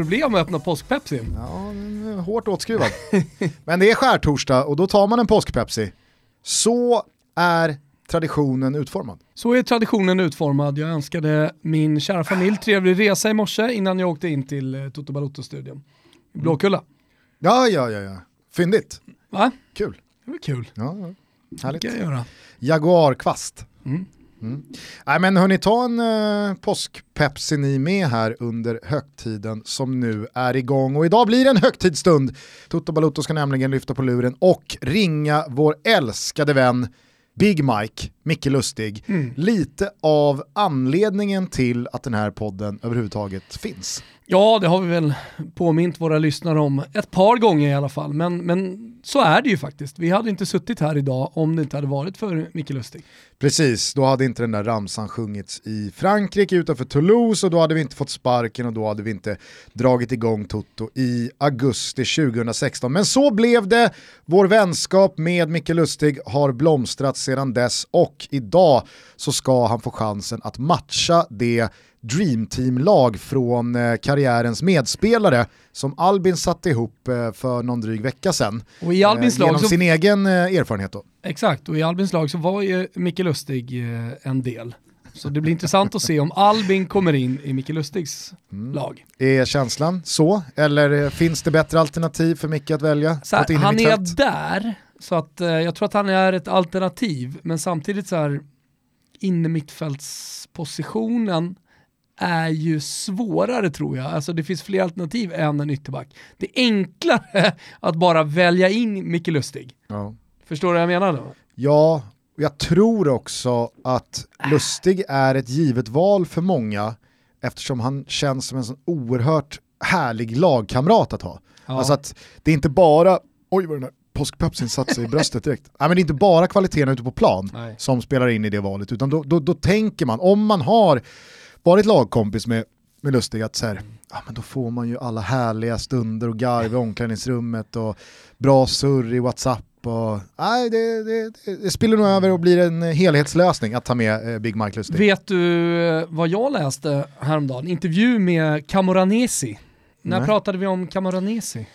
Problem med att öppna påskpepsi. Ja, hårt åtskruvad. Men det är skärtorsdag och då tar man en påskpepsi. Så är traditionen utformad. Så är traditionen utformad. Jag önskade min kära familj trevlig resa i morse innan jag åkte in till eh, Toto Balotto-studion. Blåkulla. Ja, ja, ja, ja. Fyndigt. Va? Kul. Det var kul. Ja, ja. Härligt. Det kan jag göra. Jaguarkvast. Mm. Mm. Nej men hörni, ta en eh, påskpepsi ni med här under högtiden som nu är igång. Och idag blir det en högtidsstund. Toto Balotto ska nämligen lyfta på luren och ringa vår älskade vän Big Mike, Micke Lustig, Mm. lite av anledningen till att den här podden överhuvudtaget finns. Ja, det har vi väl påmint våra lyssnare om ett par gånger i alla fall. Men, men så är det ju faktiskt. Vi hade inte suttit här idag om det inte hade varit för Micke Lustig. Precis, då hade inte den där ramsan sjungits i Frankrike utanför Toulouse och då hade vi inte fått sparken och då hade vi inte dragit igång Toto i augusti 2016. Men så blev det, vår vänskap med Micke Lustig har blomstrat sedan dess och idag så ska han få chansen att matcha det Dreamteam-lag från eh, karriärens medspelare som Albin satte ihop eh, för någon dryg vecka sedan. Och i Albins Eh, genom lag så... sin egen eh, erfarenhet då. Exakt, och i Albins lag så var ju Micke Lustig en del. Så det blir intressant att se om Albin kommer in i Micke Lustigs Mm. lag. Är känslan så? Eller finns det bättre alternativ för Micke att välja? Så här, han är där, så att eh, jag tror att han är ett alternativ, men samtidigt så här innermittfältspositionen är ju svårare tror jag. Alltså det finns fler alternativ än en ytterback. Det är enklare att bara välja in Micke Lustig. Ja. Förstår du vad jag menar då? ja, och jag tror också att Lustig är ett givet val för många eftersom han känns som en sån oerhört härlig lagkamrat att ha. Ja. Alltså att det är inte bara, oj vad den här påskpepsin i bröstet direkt. Nej men det är inte bara kvaliteten ute på plan Nej. som spelar in i det valet, utan då, då, då tänker man, om man har varit lagkompis med, med Lustig, att så här, ja, men då får man ju alla härliga stunder och garv i omklädningsrummet och bra surr i WhatsApp. Och, nej, det, det, det, det spiller nog över och blir en helhetslösning att ta med eh, Big Mike Lustig. Vet du eh, vad jag läste häromdagen? Intervju med Camoranesi. När Nej. pratade vi om Camoranesi?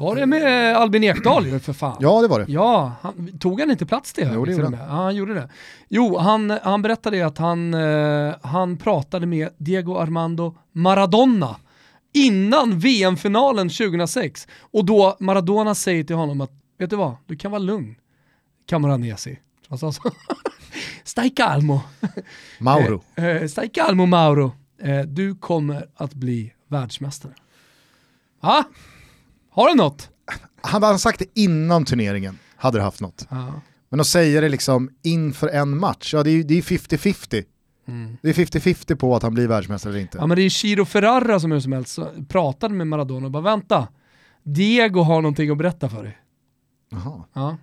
Var det med Albin Ekdal ju för fan? Ja, det var det. Ja, han, tog han inte plats det? Jo, det till gjorde och med? Ja, han gjorde det. Jo, han, han berättade att han, eh, han pratade med Diego Armando Maradona innan VM-finalen 2006. Och då Maradona säger till honom att, vet du vad, du kan vara lugn. Camoranesi. Han sa så. Stai calmo. Mauro. Eh, eh, stai calmo Mauro. Eh, du kommer att bli världsmästare. Ja, har du något? Hade han sagt det innan turneringen hade det haft något. Ja. Men att säga det liksom inför en match, ja det är ju det är 50-50. Mm. Det är 50-50 på att han blir världsmästare eller inte. Ja men det är Chiro Ferrara som hur som helst pratade med Maradona och bara vänta, Diego har någonting att berätta för dig. Jaha. Ja.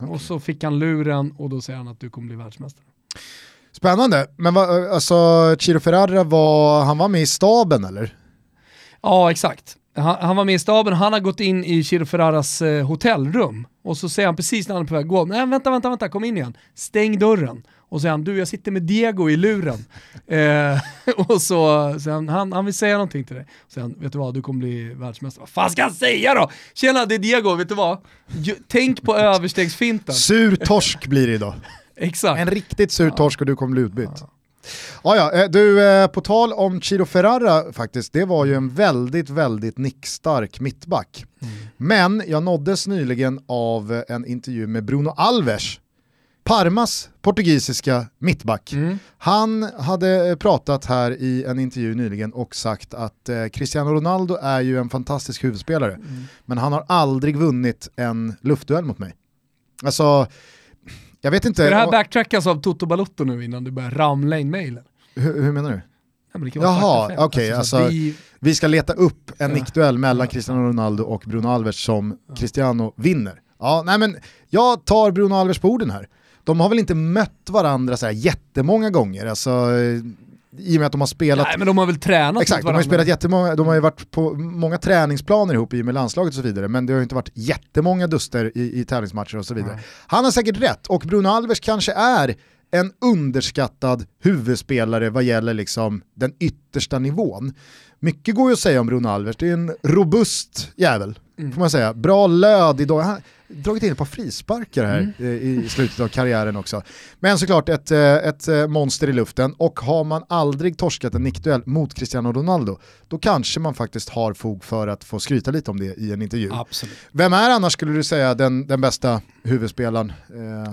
Okej. Och så fick han luren och då säger han att du kommer bli världsmästare. Spännande, men va, alltså Chiro Ferrara var, han var med i staben eller? Ja exakt. Han, han var med i staben, han har gått in i Chiro Ferraras eh, hotellrum och så säger han precis när han är på väg att gå, nej vänta, vänta, vänta, kom in igen, stäng dörren. Och så säger han, du jag sitter med Diego i luren. eh, och så säger han, han, han vill säga någonting till dig. Så säger han, vet du vad, du kommer bli världsmästare. Vad fan ska han säga då? Tjena, det är Diego, vet du vad? Tänk på överstegsfinten. Sur torsk blir det idag. Exakt. En riktigt sur torsk och du kommer bli utbytt. Ja, ja, eh, du, eh, på tal om Chiro Ferrara faktiskt, det var ju en väldigt, väldigt nickstark mittback. Men jag nåddes nyligen av en intervju med Bruno Alves, Parmas portugisiska mittback. Mm. Han hade eh, pratat här i en intervju nyligen och sagt att eh, Cristiano Ronaldo är ju en fantastisk huvudspelare, men han har aldrig vunnit en luftduell mot mig. Alltså, jag vet inte, Ska det här backtrackas av Toto Balotto nu innan du börjar ramla in mailen? hur, hur menar du? Ja, Jaha, okej, så alltså- att vi, Vi ska leta upp en Ja. nickduell mellan Cristiano Ronaldo och Bruno Alves som Cristiano vinner. Ja, nej men jag tar Bruno Alves på orden här. De har väl inte mött varandra så här jättemånga gånger, alltså, i och med att de har spelat nej men de har väl tränat Exakt, de har ju spelat jättemånga, de har ju varit på många träningsplaner ihop i och med landslaget och så vidare, men det har ju inte varit jättemånga duster i, i tävlingsmatcher och så vidare. Nej. Han har säkert rätt, och Bruno Alves kanske är en underskattad huvudspelare vad gäller liksom den yttersta nivån. Mycket går ju att säga om Bruno Alves, det är en robust jävel, mm. får man säga. Bra löd idag, dragit in ett par frisparkar här mm. i slutet av karriären också. Men såklart ett, eh, ett eh, monster i luften och har man aldrig torskat en nickduell mot Cristiano Ronaldo, då kanske man faktiskt har fog för att få skryta lite om det i en intervju. Absolut. Vem är annars skulle du säga den, den bästa huvudspelaren?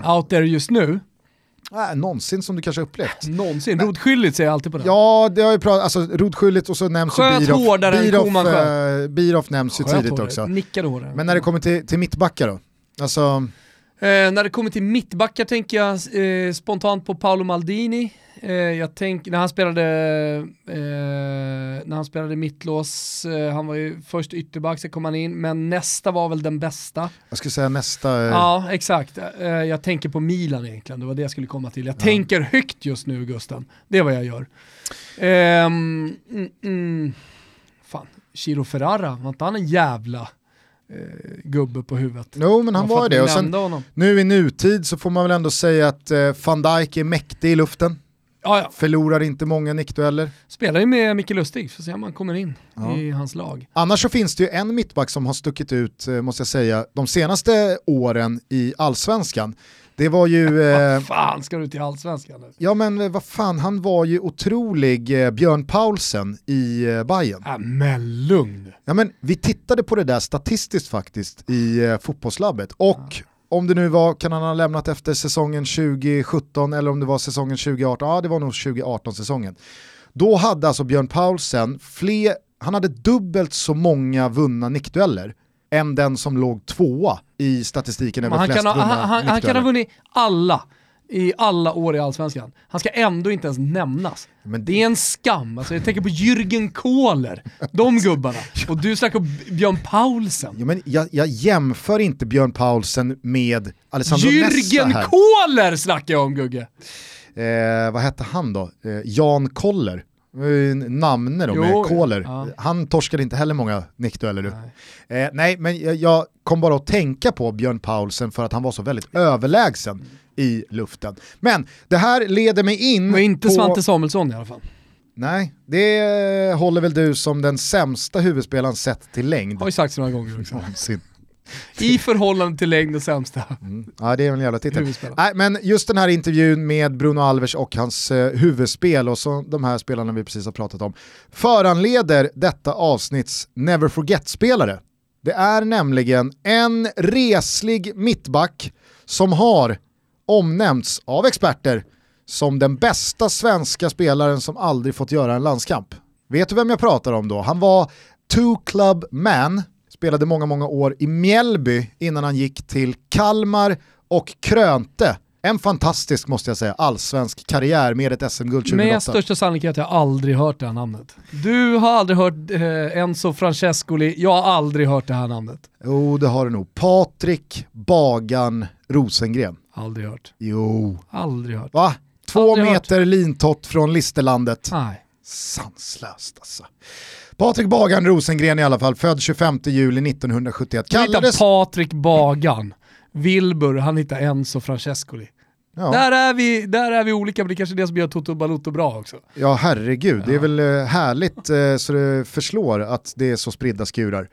Eh... Out there just nu? Äh, någonsin som du kanske upplevt. Någonsin? Rodskyldigt säger jag alltid på det. Ja, det har ju pratat, alltså rodskyldigt och så nämns Sköt ju Biroff. Biroff, eh, Biroff nämns ju tidigt hårdare. också. Nickade hårdare. Men när det kommer till, till mittbackar då? Alltså... Eh, när det kommer till mittbackar tänker jag eh, spontant på Paolo Maldini. Eh, jag tänk, när han spelade, eh, när han spelade mittlås, eh, han var ju först ytterback, så kom han in, men nästa var väl den bästa. Jag skulle säga nästa. Eh... Ja, exakt. Jag tänker på Milan egentligen, det var det jag skulle komma till. Jag ja. tänker högt just nu Gusten, det är vad jag gör. Mm, mm, fan, Chiro Ferrara, var inte han en jävla gubbe på huvudet. Jo men han var ju det. Och sen, nu i nutid så får man väl ändå säga att eh, van Dijk är mäktig i luften. Ja, ja. Förlorar inte många nickdueller. Spelar ju med Micke Lustig, får se om han kommer in ja. i hans lag. Annars så finns det ju en mittback som har stuckit ut, eh, måste jag säga, de senaste åren i allsvenskan. Det var ju... Eh, vad fan ska du till allsvenskan nu? Ja men eh, vad fan, han var ju otrolig eh, Björn Paulsen i eh, Bayern. Ja, men lugn. Ja men vi tittade på det där statistiskt faktiskt i eh, fotbollslabbet och ja. om det nu var, kan han ha lämnat efter säsongen 2017 eller om det var säsongen 2018, ja det var nog 2018 säsongen. Då hade alltså Björn Paulsen fler, han hade dubbelt så många vunna nickdueller än den som låg tvåa i statistiken över han flest kan ha, han, han, han kan ha vunnit alla i alla år i Allsvenskan. Han ska ändå inte ens nämnas. Men det är en skam. Alltså, jag tänker på Jürgen Kohler, de gubbarna. Och du snackar om Björn Paulsen. Ja, men jag, jag jämför inte Björn Paulsen med Alessandro Jürgen Nessa här. Kohler snackar jag om Gugge. Eh, vad hette han då? Eh, Jan Koller. Namne då jo, med Kohler. Ja. Han torskade inte heller många nickdueller du. Nej. Eh, nej men jag, jag, kom bara att tänka på Björn Paulsen för att han var så väldigt överlägsen i luften. Men det här leder mig in Men inte på... Svante Samuelsson i alla fall. Nej, det håller väl du som den sämsta huvudspelaren sett till längd. Har ju sagts några gånger också. I förhållande till längd och sämsta. Mm. Ja det är en jävla titel. Nej, men just den här intervjun med Bruno Alves och hans eh, huvudspel och så de här spelarna vi precis har pratat om föranleder detta avsnitts Never Forget-spelare. Det är nämligen en reslig mittback som har omnämnts av experter som den bästa svenska spelaren som aldrig fått göra en landskamp. Vet du vem jag pratar om då? Han var two club man spelade många, många år i Mjällby innan han gick till Kalmar och krönte en fantastisk, måste jag säga, allsvensk karriär med ett SM-guld 2008. Med största sannolikhet har jag aldrig hört det här namnet. Du har aldrig hört eh, Enzo Francescoli, jag har aldrig hört det här namnet. Jo, det har du nog. Patrik Bagan Rosengren. Aldrig hört. Jo. Aldrig hört. Va? Två aldrig meter hört. lintott från Listerlandet. Nej. Sanslöst alltså. Patrik Bagan Rosengren i alla fall, född 25 juli 1971. Kallades... Patrik Bagan. Wilbur, han hittar Enzo Francescoli. Ja. Där, är vi, där är vi olika, men det är kanske är det som gör Toto Balotto bra också. Ja herregud, ja. det är väl eh, härligt eh, så det förslår att det är så spridda skurar.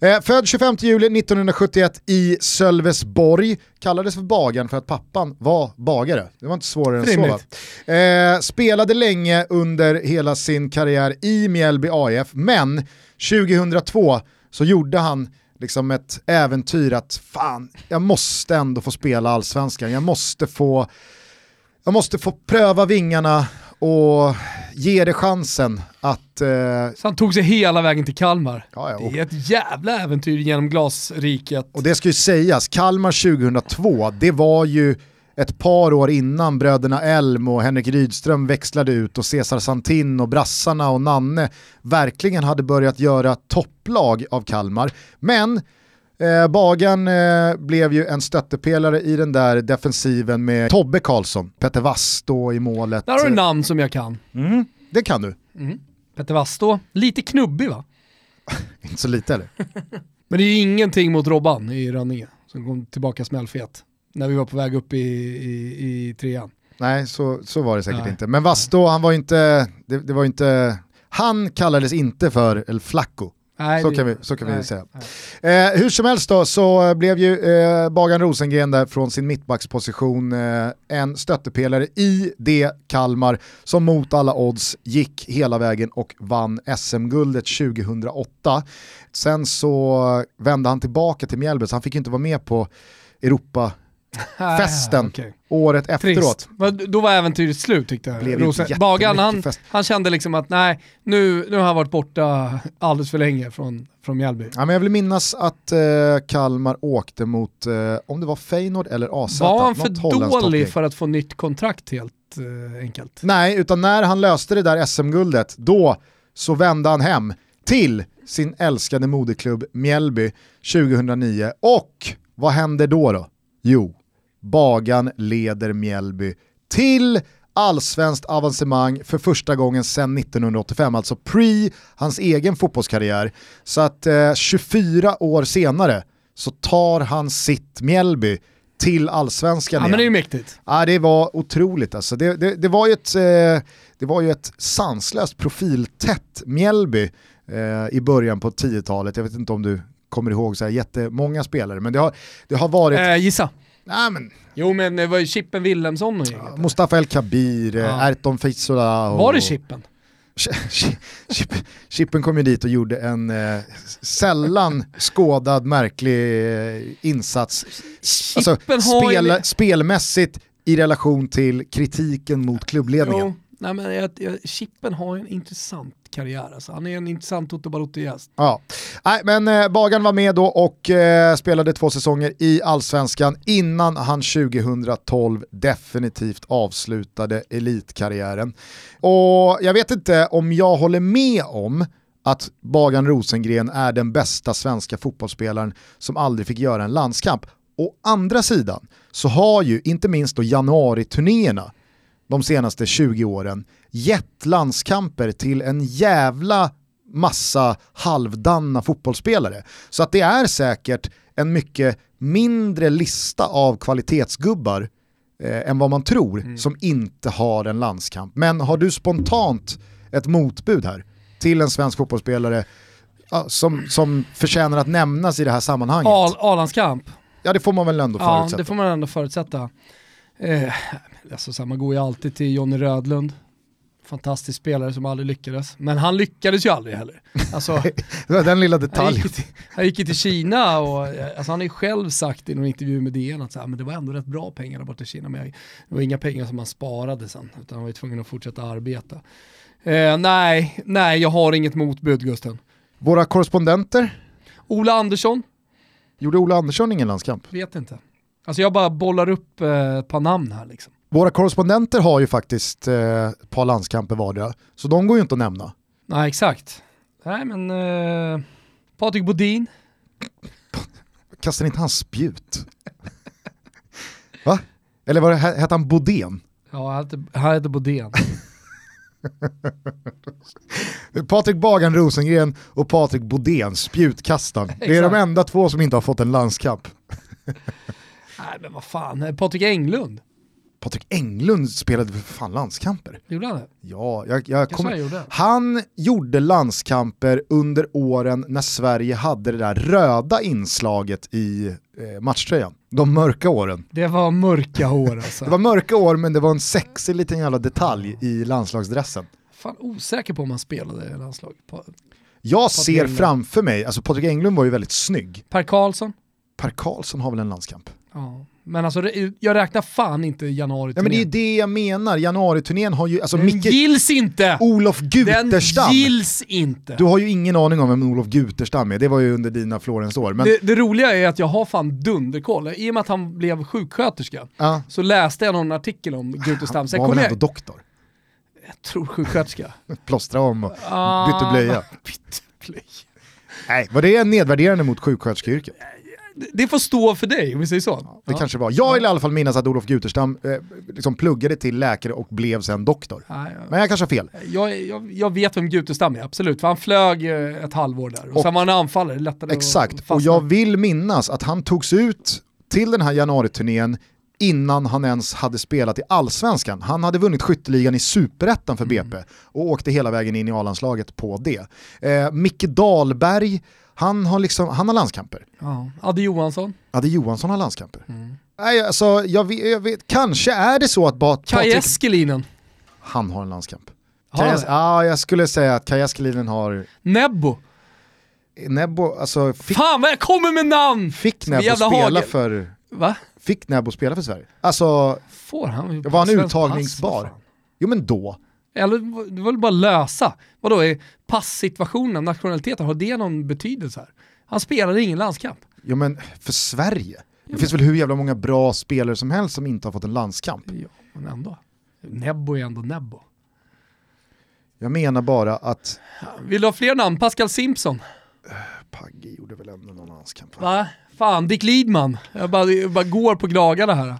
Eh, född 25 juli 1971 i Sölvesborg, kallades för Bagan för att pappan var bagare. Det var inte svårare än så. Eh, spelade länge under hela sin karriär i Mjällby AIF, men 2002 så gjorde han liksom ett äventyr att fan, jag måste ändå få spela allsvenskan, jag måste få, jag måste få pröva vingarna och ge det chansen att... Eh... Så han tog sig hela vägen till Kalmar. Ja, ja, och... Det är ett jävla äventyr genom glasriket. Och det ska ju sägas, Kalmar 2002, det var ju ett par år innan bröderna Elm och Henrik Rydström växlade ut och Cesar Santin och brassarna och Nanne verkligen hade börjat göra topplag av Kalmar. Men eh, Bagan eh, blev ju en stöttepelare i den där defensiven med Tobbe Karlsson, Petter Wastå i målet. Där har du namn som jag kan. Mm, det kan du. Mm. Petter Wastå, lite knubbig va? Inte så lite eller? Men det är ju ingenting mot Robban i Rönninge som kom tillbaka smällfet när vi var på väg upp i, i, i trean. Nej, så, så var det säkert Nej. inte. Men Vasto, han var inte, det, det var inte, han kallades inte för El Flacco. Nej, Så det- kan vi, så kan vi nej, säga. nej. Eh, hur som helst då så blev ju eh, Bagan Rosengren där från sin mittbacksposition eh, en stöttepelare i det Kalmar som mot alla odds gick hela vägen och vann SM-guldet 2008. Sen så vände han tillbaka till Mjällby så han fick ju inte vara med på Europa festen okej. året efteråt. Trist. Då var äventyret slut tyckte jag. Rosen- Bagan han, han kände liksom att nej, nu, nu har han varit borta alldeles för länge från, från Mjällby. Ja, men jag vill minnas att eh, Kalmar åkte mot, eh, om det var Feyenoord eller AZ. Var han för dålig för att få nytt kontrakt helt eh, enkelt? Nej, utan när han löste det där SM-guldet, då så vände han hem till sin älskade moderklubb Mjällby 2009. Och vad händer då då? Jo, Bagan leder Mjällby till allsvenskt avancemang för första gången sedan 1985, alltså pre hans egen fotbollskarriär. Så att eh, 24 år senare så tar han sitt Mjällby till allsvenskan Ja igen. men det är ju mäktigt. Ja, det var otroligt alltså. Det, det, det, var ju ett, eh, det var ju ett sanslöst profiltätt Mjällby eh, i början på 10-talet. Jag vet inte om du kommer ihåg så här jättemånga spelare, men det har, det har varit... Eh, gissa. Nej, men, Jo men det var ju Chippen Wilhelmsson och gänget. Mustafa El Kabir, eh, Ja. Erton Fisola och... Var det Chippen? Chip, Chippen kom ju dit och gjorde en eh, sällan skådad märklig eh, insats. Alltså, Chippen har ju- spel, spelmässigt i relation till kritiken mot klubbledningen. Jo, nej men jag, jag, Chippen har en intressant karriär alltså. Han är en intressant Toto Balotto-gäst. Ja. Nej, men eh, Bagan var med då och eh, spelade två säsonger i Allsvenskan innan han 2012 definitivt avslutade elitkarriären. Och jag vet inte om jag håller med om att Bagan Rosengren är den bästa svenska fotbollsspelaren som aldrig fick göra en landskamp. Å andra sidan så har ju inte minst då januari-turnéerna de senaste 20 åren gett landskamper till en jävla massa halvdanna fotbollsspelare. Så att det är säkert en mycket mindre lista av kvalitetsgubbar eh, än vad man tror som inte har en landskamp. Men har du spontant ett motbud här till en svensk fotbollsspelare ja, som, som förtjänar att nämnas i det här sammanhanget? Al- A-landskamp. Ja det får man väl ändå Ja, förutsätta. det får man ändå förutsätta. Eh, alltså, man går ju alltid till Jonny Rödlund. Fantastisk spelare som aldrig lyckades. Men han lyckades ju aldrig heller. Alltså, Det var den lilla han, detaljen. gick ju till, han gick ju till Kina och alltså, han har ju själv sagt i någon intervju med DN att så här, men det var ändå rätt bra pengar där borta i Kina. Men jag, det var inga pengar som han sparade sen, utan han var ju tvungen att fortsätta arbeta. Eh, nej, nej, jag har inget motbud Gusten. Våra korrespondenter, Ola Andersson, gjorde Ola Andersson ingen landskamp? vet inte. Alltså jag bara bollar upp eh, ett par namn här liksom. Våra korrespondenter har ju faktiskt eh, ett par landskamper vardera, så de går ju inte att nämna. Nej, exakt. Nej, men eh, Patrik Bodin. Kastar inte han spjut? Va? Eller var det, hette han Bodén? Ja, han heter, han heter Bodén. Patrik Bagan Rosengren och Patrik Bodén, spjutkastaren. Det är de enda två som inte har fått en landskamp. Nej, men vad fan. Patrik Englund. Patrik Englund spelade för fan landskamper. Gjorde han det? Ja, jag, jag kommer... gjorde. Han gjorde landskamper under åren när Sverige hade det där röda inslaget i eh, matchtröjan. De mörka åren. Det var mörka hår alltså. Det var mörka år men det var en sexig liten jävla detalj i landslagsdressen. Fan osäker på om han spelade i landslaget. Pa- Jag ser Englund. framför mig, alltså Patrik Englund var ju väldigt snygg. Per Karlsson. Per Karlsson har väl en landskamp? Ja. Men alltså jag räknar fan inte januari Nej men det är ju det jag menar, januariturnén har ju, alltså Den Micke, gills inte! Olof Den Guterstam. gills inte! Du har ju ingen aning om vem Olof Guterstam är, det var ju under dina Florens år. Men, Det, det roliga är att jag har fan dunderkoll. I och med att han blev sjuksköterska ja, så läste jag någon artikel om Gutestam. Sen var väl jag, ändå doktor? jag tror sjuksköterska. Plåstra om och Ah, bytte blöja. bytte blöja. Nej, var det nedvärderande mot sjuksköterskeyrket? Det- får stå för dig om vi säger så. Det Ja. kanske var. Jag vill i alla fall minnas att Olof Guterstam eh, liksom pluggade till läkare och blev sen doktor. Nej, Men jag kanske har fel. jag, jag, jag vet vem Gutestam är, absolut. För han flög eh, ett halvår där. Och, Och- sen var han anfallare, lättare Exakt, och jag vill minnas att han togs ut till den här januariturnén innan han ens hade spelat i allsvenskan. Han hade vunnit skytteligan i superettan för BP och åkte hela vägen in i A-landslaget på det. Eh, Micke Dahlberg, han har, liksom, han har landskamper. Ja. Adde Johansson. Adde Johansson har landskamper. Nej, alltså, jag vet, jag vet, kanske är det så att ba- Kaj Eskelinen. han har en landskamp. Har Kaj han Es- det? Ja, jag skulle säga att Kaj Eskelinen har, Nebbo. Nebbo, alltså fick, Fan vad jag kommer med namn! fick Nebbo spela hagel. för, Va? fick Nebbo spela för Sverige? Alltså, Får han? var han uttagningsbar? Jo men då. Eller det var väl bara lösa. Vadå, är passsituationen, nationaliteten, har det någon betydelse här? Han spelade ingen landskamp. Jo men för Sverige. Det finns väl hur jävla många bra spelare som helst som inte har fått en landskamp. Ja, men ändå. Nebbo är ändå Nebbo. Jag menar bara att Vill du ha fler namn? Pascal Simpson. Pagge gjorde väl ändå någon landskamp. Va? Fan, Dick Lidman. Jag bara, jag bara går på glagarna här.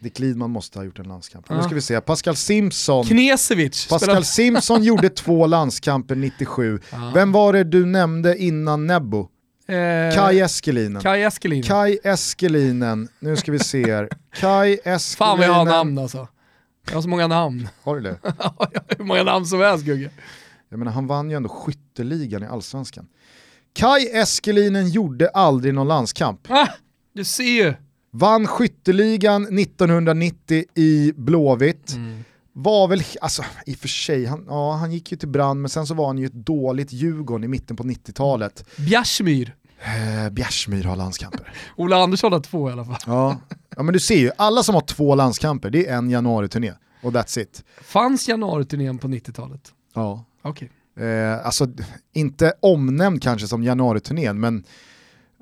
Dick Lidman måste ha gjort en landskamp. Nu Ja. ska vi se, Pascal Simpson. Knesevic. Pascal spelade- Simpson gjorde två landskamper 97. Vem var det du nämnde innan Nebbo? Eh, Kai Eskelinen. Kaj Eskelinen. Kai Eskelinen, nu ska vi se här. Kai Eskelinen. Fan vad jag har namn alltså. Jag har så många namn. Har du det? Jag har Hur många namn som helst Gugge. Jag menar han vann ju ändå skytteligan i allsvenskan. Kai Eskelinen gjorde aldrig någon landskamp. Ah, du ser ju. Vann skytteligan 1990 i Blåvitt. Mm. Var väl, alltså i och för sig, han, ja, han gick ju till brand men sen så var han ju ett dåligt Djurgården i mitten på 90-talet. Bjärsmyr. Eh, Bjärsmyr har landskamper. Ola Andersson har två i alla fall. Ja. ja men du ser ju, alla som har två landskamper, det är en januari-turné. Och that's it. Fanns januariturnén på 90-talet? Ja. Okej. Eh, alltså, inte omnämnd kanske som januariturnén, men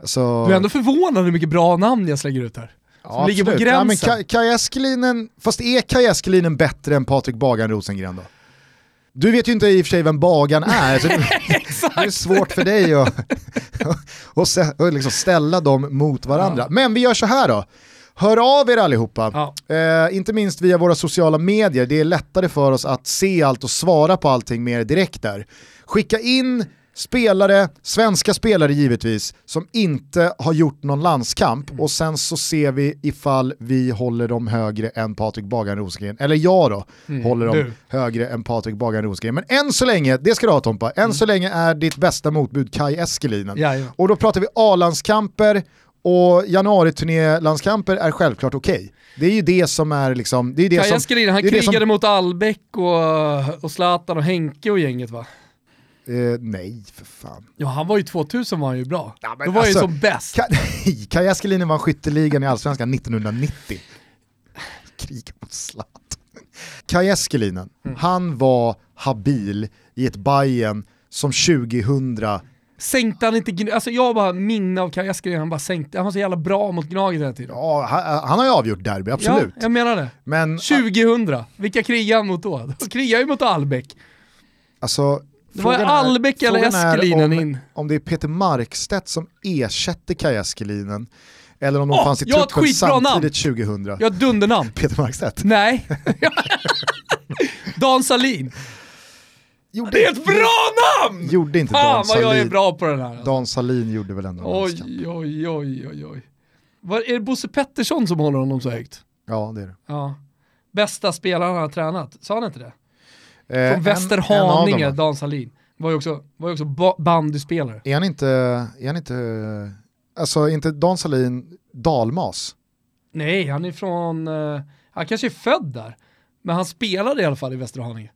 alltså, Du är ändå förvånad hur mycket bra namn jag slänger ut här. ja, ligger på absolut. Ja, men gränsen. Kaj- Eskelinen, fast är Kaj Eskelinen bättre än Patrik Bagan Rosengren då? Du vet ju inte i och för sig vem Bagan är, så det är svårt för dig att, sä- att liksom ställa dem mot varandra. Men vi gör så här då, hör av er allihopa. Ja. Eh, inte minst via våra sociala medier, det är lättare för oss att se allt och svara på allting mer direkt där. Skicka in spelare, svenska spelare givetvis, som inte har gjort någon landskamp och sen så ser vi ifall vi håller dem högre än Patrik Bagan Rosengren, eller jag då, håller dem du. högre än Patrik Bagan Rosengren. Men än så länge, det ska du ha Tompa, än så länge är ditt bästa motbud Kai Eskelinen. Jajamän. Och då pratar vi A-landskamper och januariturné-landskamper är självklart okej. Det är ju det som är liksom, det är det Kaj som... Eskelinen, han det är det krigade som- mot Albeck och, och Zlatan och Henke och gänget va? Eh, nej, för fan. Ja han var ju 2000 var han ju bra. Ja, Då var han ju alltså, som bäst. Ka- Kaj Eskelinen vann skytteligan i Allsvenskan 1990. Krig mot Zlatan. Kaj Eskelinen, Mm. han var habil i ett Bayern som 2000 Sänkte han inte, alltså jag bara minne av Kaj Eskelinen, han bara sänkte, han var så jävla bra mot Gnaget hela tiden. Ja, han, han har ju avgjort derby, absolut. Ja, jag menar det. Men 2000, vilka krigade han mot då? De krigade ju mot Albeck. alltså... Det var frågan Albeck eller Eskelinen om, in. Om det är Peter Markstedt som ersätter Kaj Eskelinen, eller om de Åh, fanns i truppen skitbra namn. samtidigt 2000. Jag har dundernamn. Peter Markstedt. Nej. Dan Salin. Gjorde, Det är ett bra namn! Gjorde inte Dan Fan vad jag är Salin. bra på den här. Dan Salin gjorde väl ändå en. Oj, oj, oj, oj, oj. Var, är det Bosse Pettersson som håller honom så högt? Ja, det är det. Ja. Bästa spelaren han har tränat, sa han inte det? Eh, Från Västerhaninge? Dan Salin. Var ju också, var ju också ba- bandyspelare. Är han inte, är han inte, alltså inte Dan Salin dalmas? Nej, han är från, eh, han kanske är född där. Men han spelade i alla fall i Västerhaninge.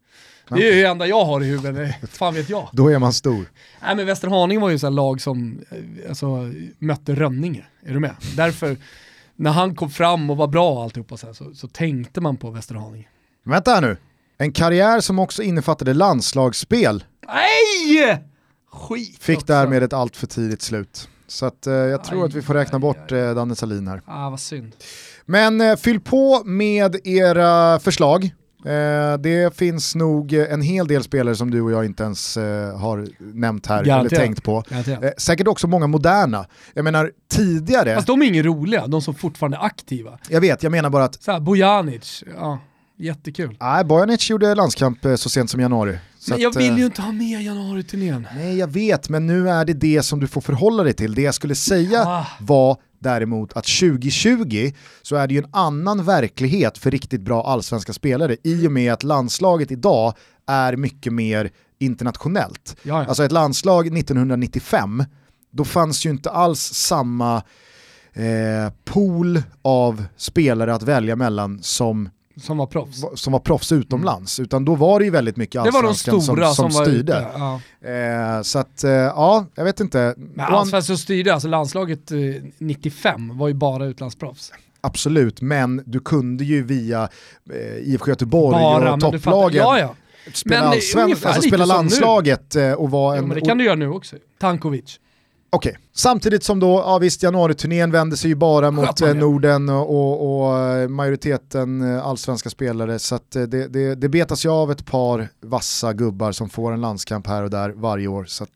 Det är ju det enda jag har i huvudet, fan vet jag. Då är man stor. Nej men Västerhaninge var ju så lag som eh, alltså, mötte Rönninge, är du med? Därför, när han kom fram och var bra och alltihopa så, här, så, så tänkte man på Västerhaninge. Vänta här nu. En karriär som också innefattade landslagsspel Nej! Skit fick också. därmed ett allt för tidigt slut. Så att, eh, jag tror Aj, att vi får räkna aj, bort eh, Danne Salin här. Ah, vad synd. Men eh, fyll på med era förslag. Eh, det finns nog eh, en hel del spelare som du och jag inte ens eh, har nämnt här Garanterat. eller tänkt på. Säkert också många moderna. Jag menar tidigare, Fast de är inga roliga, de som fortfarande är aktiva. jag vet, jag menar bara att Så här, Bojanic, ja. Jättekul. Nej, Bojanic gjorde landskamp eh, så sent som i januari. Men jag vill eh, ju inte ha med januari-turnén. Nej, jag vet, men nu är det det som du får förhålla dig till. Det jag skulle säga Ah. var däremot att 2020 så är det ju en annan verklighet för riktigt bra allsvenska spelare i och med att landslaget idag är mycket mer internationellt. Ja, ja. Alltså ett landslag 1995, då fanns ju inte alls samma eh, pool av spelare att välja mellan som, som var proffs. som var proffs utomlands, utan då var det ju väldigt mycket Det var de allsvenskan stora som, som, som styrde. ute. Ja. Eh, så att, eh, ja, jag vet inte. Men allsvenskan styrde, alltså landslaget eh, 95 var ju bara utlandsproffs. Absolut, men du kunde ju via eh, IFK Göteborg Bara, och fattar. topplagen Ja, ja. spela, Men alltså spela som landslaget eh, och vara Jo, en... men det kan du göra nu också. Tankovic. Okej, samtidigt som då, ja visst januariturnén vänder sig ju bara mot eh? Norden och, och, och eh, majoriteten eh, allsvenska spelare så att eh, det, det, det betas ju av ett par vassa gubbar som får en landskamp här och där varje år. Så att...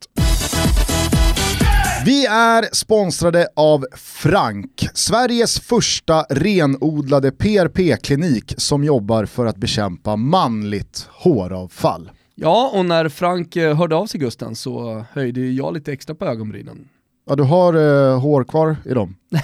Vi är sponsrade av Frank, Sveriges första renodlade PRP-klinik som jobbar för att bekämpa manligt håravfall. Ja, och när Frank eh, hörde av sig Gusten så höjde jag lite extra på ögonbrynen. Ja, du har eh, hår kvar i dem?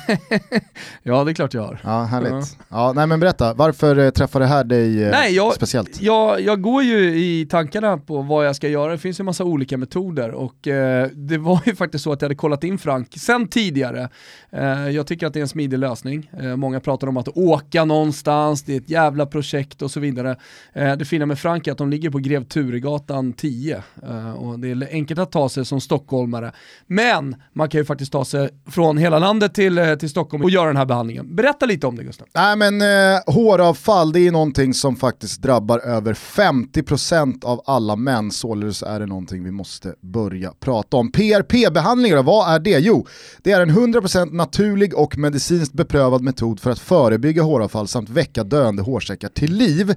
Ja, det är klart jag har. Ja, härligt. Ja. nej men berätta, varför eh, träffar det här dig eh, Nej, jag- speciellt? Jag, jag går ju i tankarna på vad jag ska göra, det finns ju en massa olika metoder och eh, det var ju faktiskt så att jag hade kollat in Frank sen tidigare. Eh, jag tycker att det är en smidig lösning. Eh, många pratar om att åka någonstans, det är ett jävla projekt och så vidare. Eh, det fina med Frank är att de ligger på Grev Turegatan 10 eh, och det är enkelt att ta sig som stockholmare. Men man kan ju faktiskt ta sig från hela landet till, eh, till Stockholm och göra den här behandlingen. Berätta lite om det Gustav. Nej men eh, håravfall det är någonting som faktiskt drabbar över 50% av alla män, således är det någonting vi måste börja prata om. PRP-behandlingar, vad är det? Jo, det är en 100% naturlig och medicinskt beprövad metod för att förebygga håravfall samt väcka döende hårsäckar till liv.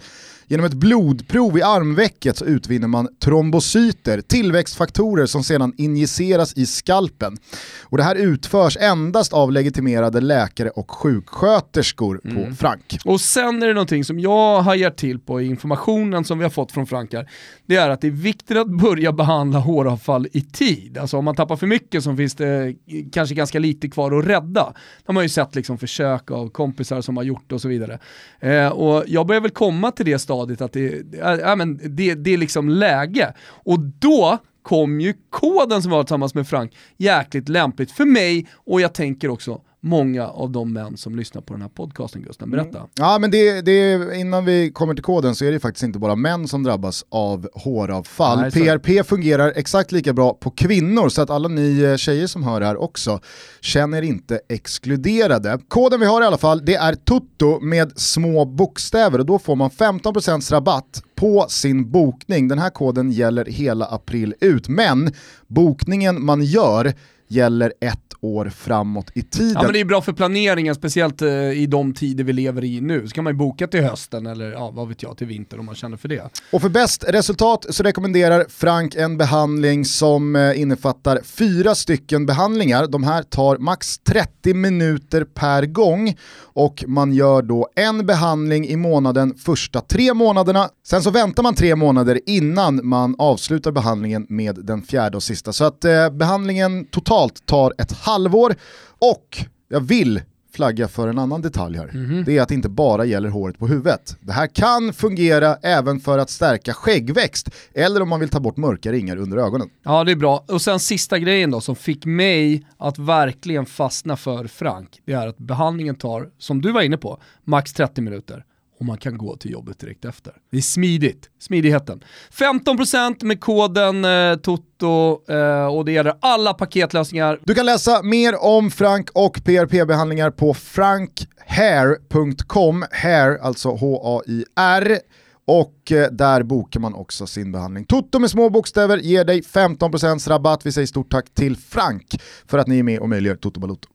Genom ett blodprov i armvecket så utvinner man trombocyter, tillväxtfaktorer som sedan injiceras i skalpen. Och det här utförs endast av legitimerade läkare och sjuksköterskor på Frank. Och sen är det någonting som jag hajar till på i informationen som vi har fått från Frankar. Det är att det är viktigt att börja behandla håravfall i tid. Alltså om man tappar för mycket så finns det kanske ganska lite kvar att rädda. Det har ju sett liksom försök av kompisar som har gjort det och så vidare. Eh, och jag börjar väl komma till det stadiet att det, äh, ja, men det, det är liksom läge. Och då kom ju koden som var tillsammans med Frank jäkligt lämpligt för mig och jag tänker också många av de män som lyssnar på den här podcasten Gusten. Berätta. Ja men det, det, innan vi kommer till koden så är det faktiskt inte bara män som drabbas av håravfall. Nej, PRP fungerar exakt lika bra på kvinnor så att alla ni eh, tjejer som hör det här också känner er inte exkluderade. Koden vi har i alla fall det är TUTTO med små bokstäver och då får man 15% rabatt på sin bokning. Den här koden gäller hela april ut men bokningen man gör gäller ett år framåt i tiden. Ja men det är bra för planeringen, speciellt eh, i de tider vi lever i nu. Så kan man ju boka till hösten eller ja, vad vet jag, till vinter om man känner för det. Och för bäst resultat så rekommenderar Frank en behandling som eh, innefattar fyra stycken behandlingar. De här tar max 30 minuter per gång och man gör då en behandling i månaden första tre månaderna. Sen så väntar man tre månader innan man avslutar behandlingen med den fjärde och sista. Så att eh, behandlingen totalt tar ett halvår och jag vill flagga för en annan detalj här. Det är att det inte bara gäller håret på huvudet. Det här kan fungera även för att stärka skäggväxt eller om man vill ta bort mörka ringar under ögonen. Ja det är bra. Och sen sista grejen då som fick mig att verkligen fastna för Frank, det är att behandlingen tar, som du var inne på, max 30 minuter. Och man kan gå till jobbet direkt efter. Det är smidigt, smidigheten. 15% med koden eh, TOTO eh, och det gäller alla paketlösningar. Du kan läsa mer om Frank och PRP-behandlingar på frankhair.com, hair alltså H-A-I-R. Och eh, där bokar man också sin behandling. Toto med små bokstäver ger dig 15% rabatt. Vi säger stort tack till Frank för att ni är med och möjliggör Toto Balotto.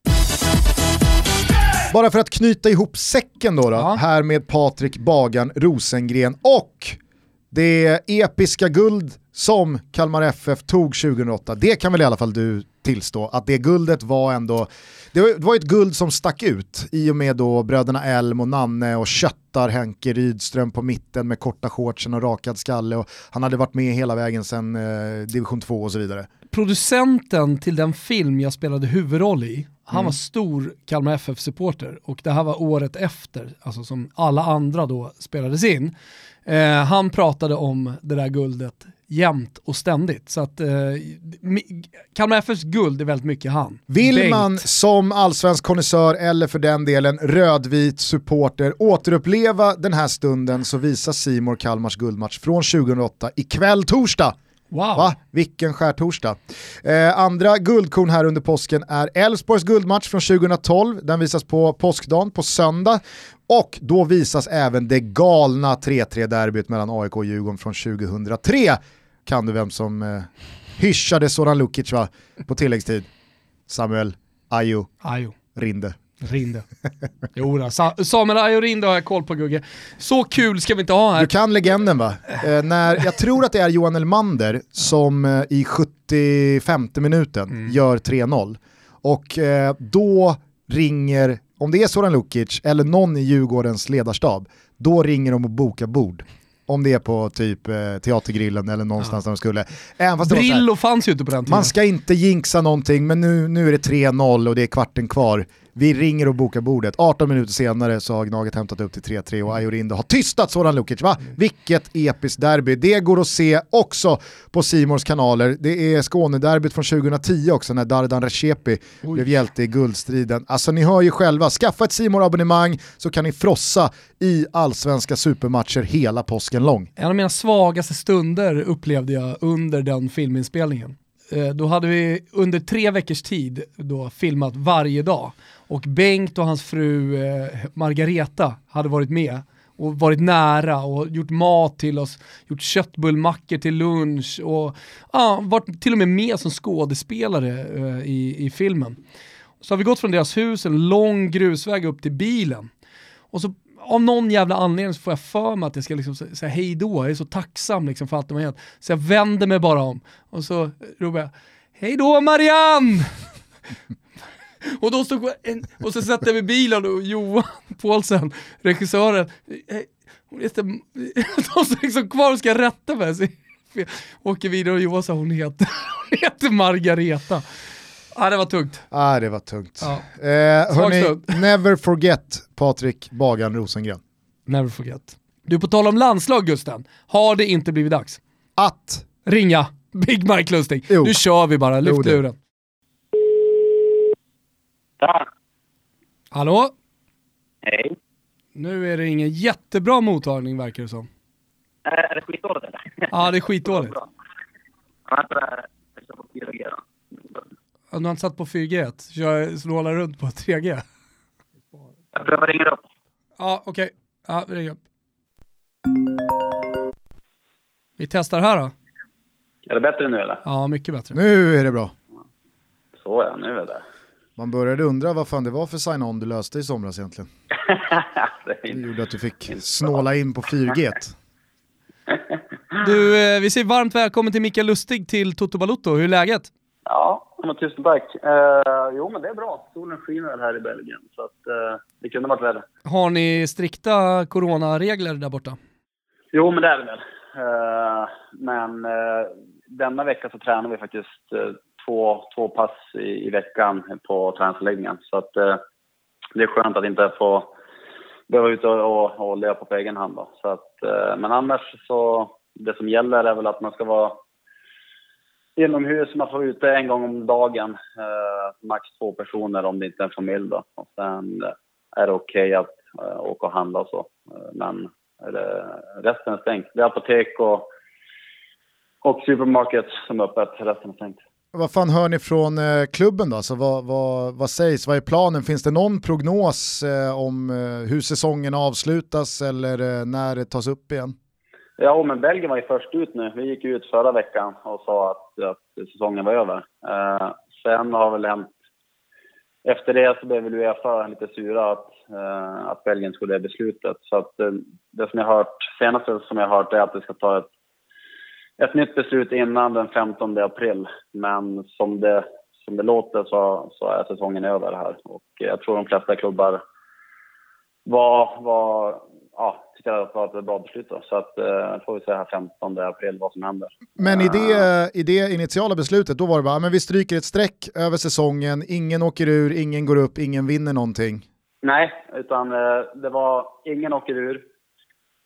Bara för att knyta ihop säcken då, då Ja. här med Patrik Bagan Rosengren och det episka guld som Kalmar FF tog 2008. Det kan väl i alla fall du tillstå att det guldet var ändå, det var, det var ett guld som stack ut i och med då bröderna Elm och Nanne och köttar Henke Rydström på mitten med korta shortsen och rakad skalle och han hade varit med hela vägen sedan eh, division 2 och så vidare. Producenten till den film jag spelade huvudroll i, han mm. var stor Kalmar FF-supporter och det här var året efter, alltså som alla andra då spelades in. Eh, han pratade om det där guldet jämt och ständigt. Så att eh, Kalmar FFs guld är väldigt mycket han. Vill Bengt. man som allsvensk konnässör eller för den delen rödvit supporter återuppleva den här stunden så visar Simor Kalmars guldmatch från 2008 ikväll torsdag Wow. Va? Vilken skärtorsdag. Eh, andra guldkorn här under påsken är Elfsborgs guldmatch från 2012. Den visas på påskdagen på söndag. Och då visas även det galna 3-3-derbyt mellan AIK och Djurgården från 2003. Kan du vem som eh, hyschade Soran Lukic va? på tilläggstid? Samuel Ayo, Ayo. Rinde. Rinde. Jo, då. Samuel Ayo Rinde har jag koll på Gugge. Så kul ska vi inte ha här. Du kan legenden va? Eh, när, jag tror att det är Johan Elmander som eh, i 75 minuten mm. gör 3-0. Och eh, då ringer om det är Soran Lukic eller någon i Djurgårdens ledarstab, då ringer de och bokar bord. Om det är på typ eh, Teatergrillen eller någonstans ja. där de skulle. Även Brillo fanns ju inte på den tiden. Man ska inte jinxa någonting, men nu, nu är det 3-0 och det är kvarten kvar. Vi ringer och bokar bordet. 18 minuter senare så har Gnaget hämtat upp till 3-3 och Ajorindo har tystat Soran Lukic. Va? Mm. Vilket episkt derby. Det går att se också på Simors kanaler. Det är Skånederbyt från 2010 också när Dardan Recepi blev hjälte i guldstriden. Alltså ni hör ju själva, skaffa ett simor abonnemang så kan ni frossa i allsvenska supermatcher hela påsken lång. En av mina svagaste stunder upplevde jag under den filminspelningen. Eh, då hade vi under tre veckors tid då filmat varje dag och Bengt och hans fru eh, Margareta hade varit med och varit nära och gjort mat till oss, gjort köttbullmackor till lunch och ja, varit till och med med som skådespelare eh, i, i filmen. Så har vi gått från deras hus en lång grusväg upp till bilen. Och så av någon jävla anledning så får jag för mig att jag ska liksom säga hej då, jag är så tacksam liksom för allt de har gett. Så jag vänder mig bara om och så ropar jag hej då Marianne! och, då stod en, och så sätter jag i bilen och Johan Paulsen, regissören, hon heter, de står liksom kvar och ska rätta mig. Så jag åker vidare och Johan sa hon heter, hon heter Margareta. Ja, det var tungt. Ja, det var tungt. Ja. Eh, hörni, never forget Patrik Bagan Rosengren. Never forget. Du, på tal om landslag Gusten, har det inte blivit dags? Att? Ringa Big Mike Lustig. Jo. Nu kör vi bara, lyft luren. Tack. Hallå? Hej. Nu är det ingen jättebra mottagning verkar det som. Är det skitdåligt eller? Ja, det är skitdåligt. Jag kör på 4G då. Du har inte satt på 4G? Kör snåla runt på 3G? Jag prövar ringa upp. Ja, okej. Okay. Ja, vi ringer upp. Vi testar här då. Är det bättre nu eller? Ja, mycket bättre. Nu är det bra. Så ja, nu är det. Man började undra vad fan det var för sign-on du löste i somras egentligen. det gjorde att du fick snåla in på 4G. Du, eh, vi säger varmt välkommen till Mikael Lustig till Toto Balutto. Hur är läget? Ja, men tusen tack. Uh, jo, men det är bra. Solen skiner här i Belgien, så att, uh, det kunde varit värre. Har ni strikta coronaregler där borta? Jo, men det är det väl. Uh, men denna vecka så tränar vi faktiskt två, två pass i, i veckan på träningsanläggningen. Så att eh, det är skönt att inte få behöva ut och, och, och löpa på egen hand. Då. Så att, eh, men annars så, det som gäller är väl att man ska vara inomhus. Man får vara ute en gång om dagen. Eh, max två personer om det inte är en familj. Då. Och sen är det okej okay att eh, åka och handla och så. Eh, men det, resten är stängt. Det är apotek och, och supermarket som är öppet. Resten är stängt. Vad fan hör ni från eh, klubben då? Alltså vad, vad, vad sägs? Vad är planen? Finns det någon prognos eh, om eh, hur säsongen avslutas eller eh, när det tas upp igen? Ja, men Belgien var ju först ut nu. Vi gick ut förra veckan och sa att, att säsongen var över. Eh, sen har väl hänt... Efter det så blev väl Uefa lite sura att, eh, att Belgien skulle det beslutet. Så att eh, det som jag har hört, senaste som jag har hört är att det ska ta ett, ett nytt beslut innan den 15 april. Men som det som det låter så, så är säsongen över här. Och jag tror de flesta klubbar var, var ja, tycker att det var ett bra beslut. Då. Så att, eh, får vi se här 15 april vad som händer. Men i det, i det initiala beslutet, då var det bara, men vi stryker ett streck över säsongen, ingen åker ur, ingen går upp, ingen vinner någonting. Nej, utan eh, det var ingen åker ur.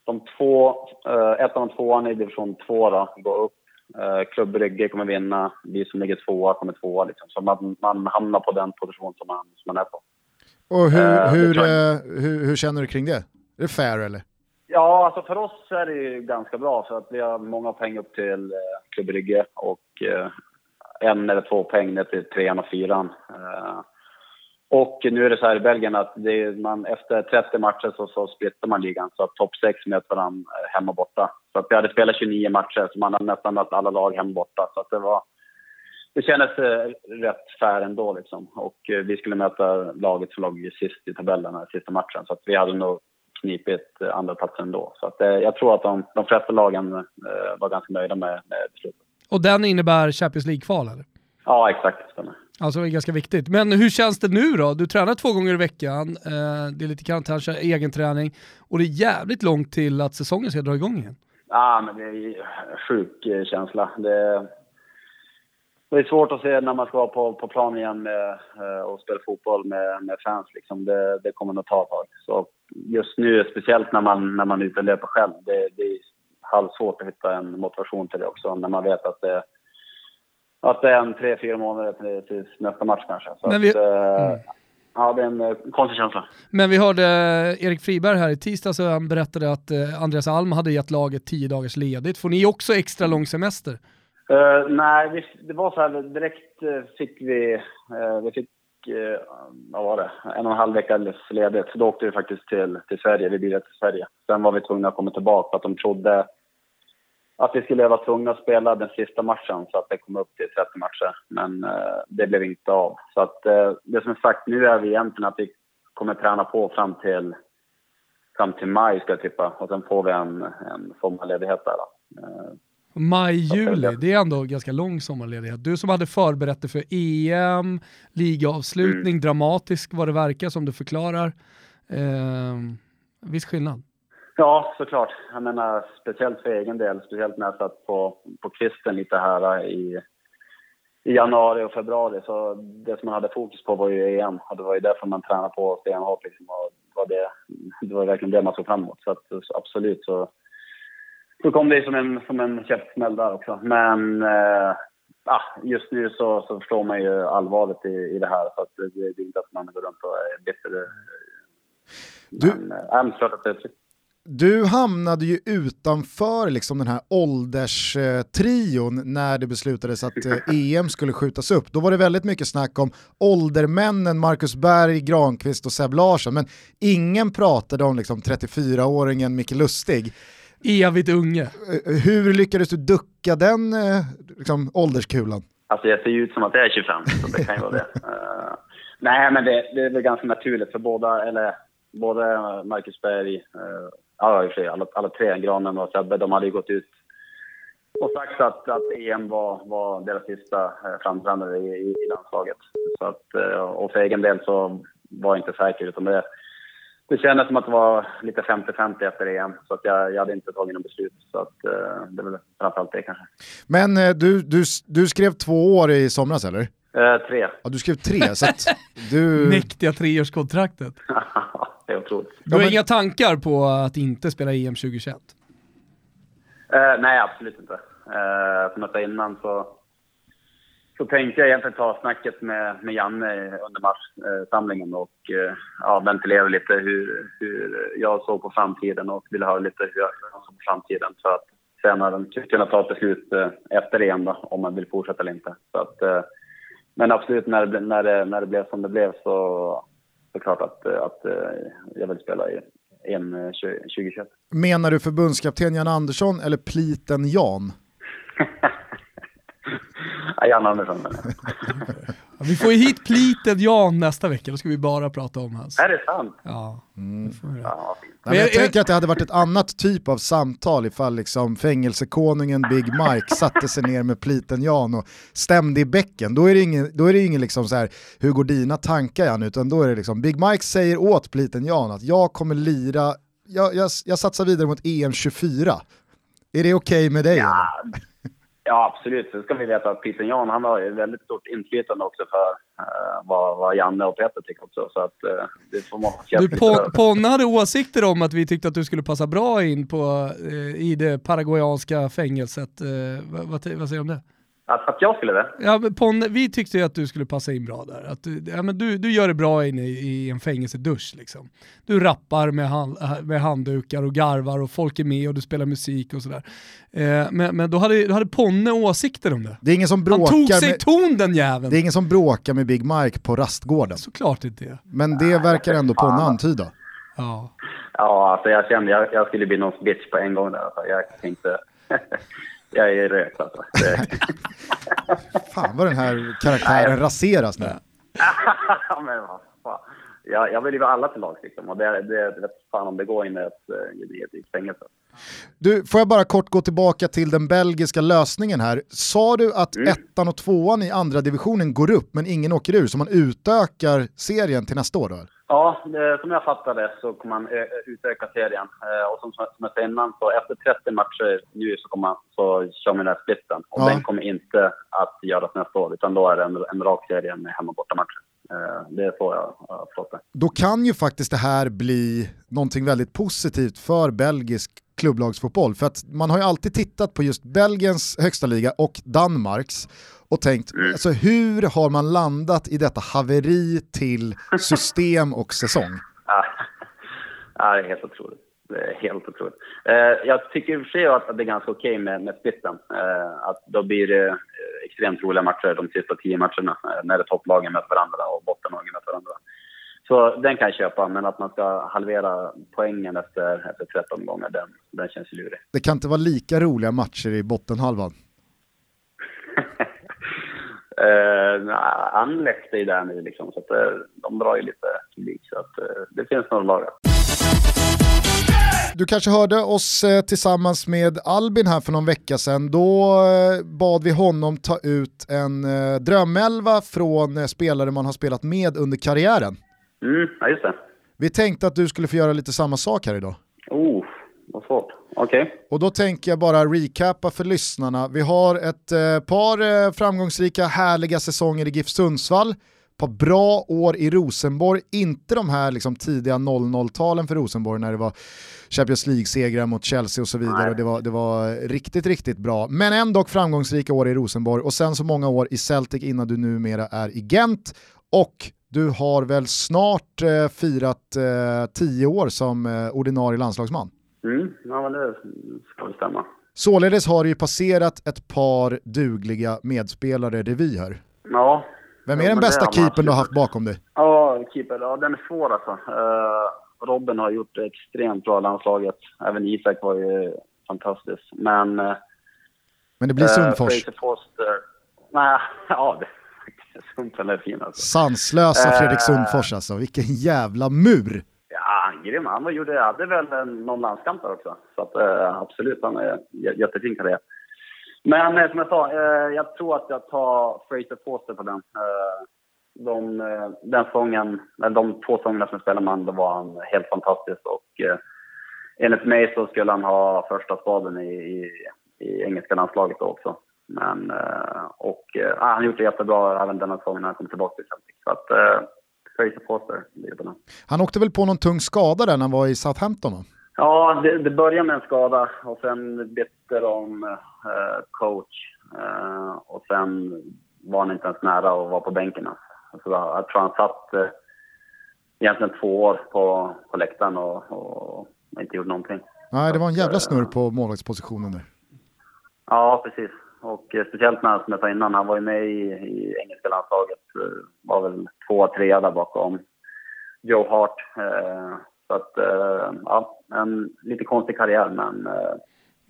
De två, eh, ettan och tvåan i division 2 då, går upp. Eh, Klubb Brygge kommer vinna, vi som ligger tvåa kommer tvåa. Liksom. Så man, man hamnar på den position som man, som man är på. Och hur, uh, hur, uh, hur, hur, känner du kring det? Är det fair eller? Ja, alltså för oss är det ju ganska bra för att vi har många poäng upp till uh, Klubb Brygge och uh, en eller två poäng ner till trean och fyran. Och nu är det så här i Belgien att är, man, efter 30 matcher så, så splittar man ligan så att topp 6 möter varandra hemma och borta. Så att vi hade spelat 29 matcher så man hade nästan mött alla lag hemma och borta. Så att det var det kändes eh, rätt fair ändå liksom. Och eh, vi skulle möta laget som låg sist i tabellen här sista matchen. Så att vi hade nog knipit eh, andra platsen ändå. Så att, eh, jag tror att de, de flesta lagen eh, var ganska nöjda med, med beslutet. Och den innebär Champions League-kval eller? Ja, exakt. Stämmer. Alltså det är ganska viktigt. Men hur känns det nu då? Du tränar två gånger i veckan, eh, det är lite karantän, egen träning och det är jävligt långt till att säsongen ska dra igång igen. Ja, men det är sjuk eh, känsla. Det, det är svårt att se när man ska vara på, på plan igen med, eh, och spela fotboll med, med fans. Liksom. Det, det kommer nog ta ett tag. Så just nu, speciellt när man, när man är ute och löper själv, det, det är halvsvårt att hitta en motivation till det också när man vet att det, att det är en tre, fyra månader till, nästa match kanske. Så Men vi... att, eh, mm. Ja, det är en eh, konstig känsla. Men vi hörde Erik Friberg här i tisdags och han berättade att Andreas Alm hade gett laget tio dagars ledigt. Får ni också extra lång semester? Uh, nej, vi, det var så här, direkt uh, fick vi, uh, vi fick, vad var det, en och en halv vecka ledigt. Så då åkte vi faktiskt till, till Sverige, vi bilade till Sverige. Sen var vi tvungna att komma tillbaka för att de trodde att vi skulle vara tvungna att spela den sista matchen så att det kom upp till 30 matcher. Men det blev inte av. Så att det som är sagt nu är vi egentligen att vi kommer träna på fram till, fram till maj ska jag tippa. Och sen får vi en, en sommarledighet där. Då. Maj, juli, det är ändå ganska lång sommarledighet. Du som hade förberett dig för EM, ligaavslutning, mm. dramatisk vad det verkar som du förklarar. Eh, viss skillnad. Ja, såklart. Jag menar, speciellt för egen del, speciellt när jag satt på, på kvisten lite här i, i januari och februari. Så det som man hade fokus på var ju EM och det var ju därför man tränade på stenhårt. Liksom, och det, var det, det var verkligen det man såg fram emot. Så, att, så absolut så så kom det som en, som en käftsmäll där också. Men eh, ah, just nu så, så förstår man ju allvaret i, i det här. Så att det, det är inte att man går runt och är bitter. Men, du, äh, klart att det är du hamnade ju utanför liksom den här ålderstrion när det beslutades att EM skulle skjutas upp. Då var det väldigt mycket snack om åldermännen Marcus Berg, Granqvist och Seb Larsson, men ingen pratade om liksom 34-åringen Micke Lustig. Evigt unge. Eh, hur lyckades du ducka den eh, liksom, ålderskulan? Alltså jag ser ju ut som att jag är 25, så det kan ju vara det. Uh, nej, men det, det, är väl ganska naturligt för båda, eller både Marcus Berg, ja, i och för sig, alla, alla tre, Granen och Sebbe, de hade ju gått ut och sagt att, att EM var, var deras sista eh, framträdande i, i, i landslaget. Så att, eh, och för egen del så var jag inte säker, utan det det kändes som att det var lite 50-50 efter EM, så att jag, jag hade inte tagit något beslut. Så att, eh, det är väl framförallt det kanske. Men eh, du, du, du skrev två år i somras eller? Eh, tre. Ja, du skrev tre, så att du... Mäktiga treårskontraktet. det är otroligt. Du har ja, men... inga tankar på att inte spela EM 2021? Eh, nej, absolut inte. Eh, som jag sa innan så så tänkte jag egentligen ta snacket med, med Janne under marssamlingen och eh, ja, ventilera lite hur, hur jag såg på framtiden och ville höra lite hur jag såg på framtiden för att senare kunna ta ett beslut eh, efter EM då, om man vill fortsätta eller inte. Så att, men absolut, när det, när, det, när det blev som det blev så så klart att, att jag vill spela i EM 2021. Menar du förbundskapten Jan Andersson eller pliten Jan? Ja, Jan Andersson. vi får ju hit Pliten Jan nästa vecka, då ska vi bara prata om hans. Är det sant? Ja. Mm. Ja, Nej, men jag, tänker att det hade varit ett annat typ av samtal ifall liksom fängelsekonungen Big Mike satte sig ner med pliten Jan och stämde i bäcken. Då är det ingen, då är det ingen liksom så här, hur går dina tankar Jan? Utan då är det liksom, Big Mike säger åt pliten Jan att jag kommer lira, jag, jag, jag satsar vidare mot EM 24. Är det okej okay med dig? Ja, ja, absolut. Sen ska vi veta att Peter Jan han har väldigt stort inflytande också för uh, vad, vad Janne och Peter tycker också. Så att uh, det får man du, Pon Ponne hade åsikter om att vi tyckte att du skulle passa bra in på, uh, i det paraguayanska fängelset. vad, vad, vad säger du om det? Att, att jag skulle det? Ja, men Ponne, vi tyckte ju att du skulle passa in bra där. Att du, ja, men du, du gör det bra inne i, i en fängelsedusch. Liksom. Du rappar med, hand, med handdukar och garvar och folk är med och du spelar musik och sådär. Eh, men, men då hade, då hade Ponne åsikter om det. det är ingen som bråkar Han tog sig med, ton den jäveln. Det är ingen som bråkar med Big Mike på rastgården. Såklart inte det. Men det verkar ändå Ponne antyda. Ja. Ja, alltså jag kände jag, jag skulle bli någon bitch på en gång där. Alltså jag tänkte... jag är rökt alltså. fan vad den här karaktären raseras nu. men vad fan. Jag, jag vill ju vara alla till lag liksom. Och det, det, det vet fan om det går in i ett, i ett fängelse. Du, får jag bara kort gå tillbaka till den belgiska lösningen här. Sa du att mm. ettan och tvåan i andra divisionen går upp men ingen åker ur, så man utökar serien till nästa år då? Ja, det, som jag fattade så kommer man utöka serien. Eh, och som, som jag sa innan, så efter 30 matcher nu så, kommer man, så kör vi den här splitten. Och ja. den kommer inte att göras nästa år, utan då är det en, en rak serie med hemma och bortamatcher. Eh, det är så jag har förstått det. Då kan ju faktiskt det här bli någonting väldigt positivt för belgisk klubblagsfotboll. För att man har ju alltid tittat på just Belgiens högsta liga och Danmarks och tänkt, mm. alltså, hur har man landat i detta haveri till system och säsong? Ja, det är helt otroligt. Det är helt otroligt. Eh, jag tycker i och för sig att det är ganska okej okay med, med splitten. Eh, att då blir det eh, extremt roliga matcher de sista tio matcherna eh, när det topplagen möter varandra och bottenlagen möter varandra. Så den kan jag köpa, men att man ska halvera poängen efter, efter 13 gånger, den, den känns lurig. Det kan inte vara lika roliga matcher i bottenhalvan? Uh, Anderlecht är ju där nu liksom, så att, uh, de drar ju lite publik. Så att, uh, det finns några lag. Du kanske hörde oss eh, tillsammans med Albin här för någon vecka sedan. Då eh, bad vi honom ta ut en eh, drömelva från eh, spelare man har spelat med under karriären. Mm, ja just det. Vi tänkte att du skulle få göra lite samma sak här idag. Oh, vad svårt. Okej. Okay. Och då tänker jag bara recappa för lyssnarna. Vi har ett eh, par eh, framgångsrika, härliga säsonger i GIF Sundsvall. Par bra år i Rosenborg, inte de här liksom, tidiga 00-talen för Rosenborg när det var Champions League-segrar mot Chelsea och så vidare. Och det, var, det var riktigt, riktigt bra. Men ändå framgångsrika år i Rosenborg och sen så många år i Celtic innan du numera är i Gent. Och du har väl snart eh, firat eh, tio år som eh, ordinarie landslagsman? Mm, ja det ska stämma. Således har det ju passerat ett par dugliga medspelare revy här. Ja. Vem är ja, den bästa keepern du har haft bakom dig? Ja, keeper, ja den är svår alltså. Uh, Robin har gjort det extremt bra i landslaget. Även Isak var ju fantastisk. Men... Uh, Men det blir Sundfors? Uh, Foster. Nej, ja det Sundfors är fin alltså. Sanslösa Fredrik Sundfors alltså, vilken jävla mur! Ja, grym. Han gjorde, hade väl någon landskamp där också. Så att, uh, absolut, han är jättefin karriär. Men uh, som jag sa, uh, jag tror att jag tar Fraser Foster på den. de, den sången, de två sångerna som spelade man, då var han helt fantastisk. Och enligt mig så skulle han ha första spaden i, i, i engelska landslaget då också. Men, och han har gjort det jättebra även denna säsongen när han kom tillbaka till Celtic. Så att, Fraser Foster. Han åkte väl på någon tung skada där när han var i Southampton? Va? Ja, det, det började med en skada och sen bytte de eh, coach. Eh, och sen var han inte ens nära att vara på bänken. Alltså, jag tror han satt eh, egentligen två år på, på läktaren och, och inte gjorde någonting. Nej, det var en jävla snurr på målvaktspositionen där. Ja, precis. Och eh, speciellt när, som jag sa innan, han var ju med i, i engelska landslaget. Eh, var väl två, tre där bakom Joe Hart. Eh, så att, eh, ja, en lite konstig karriär men eh,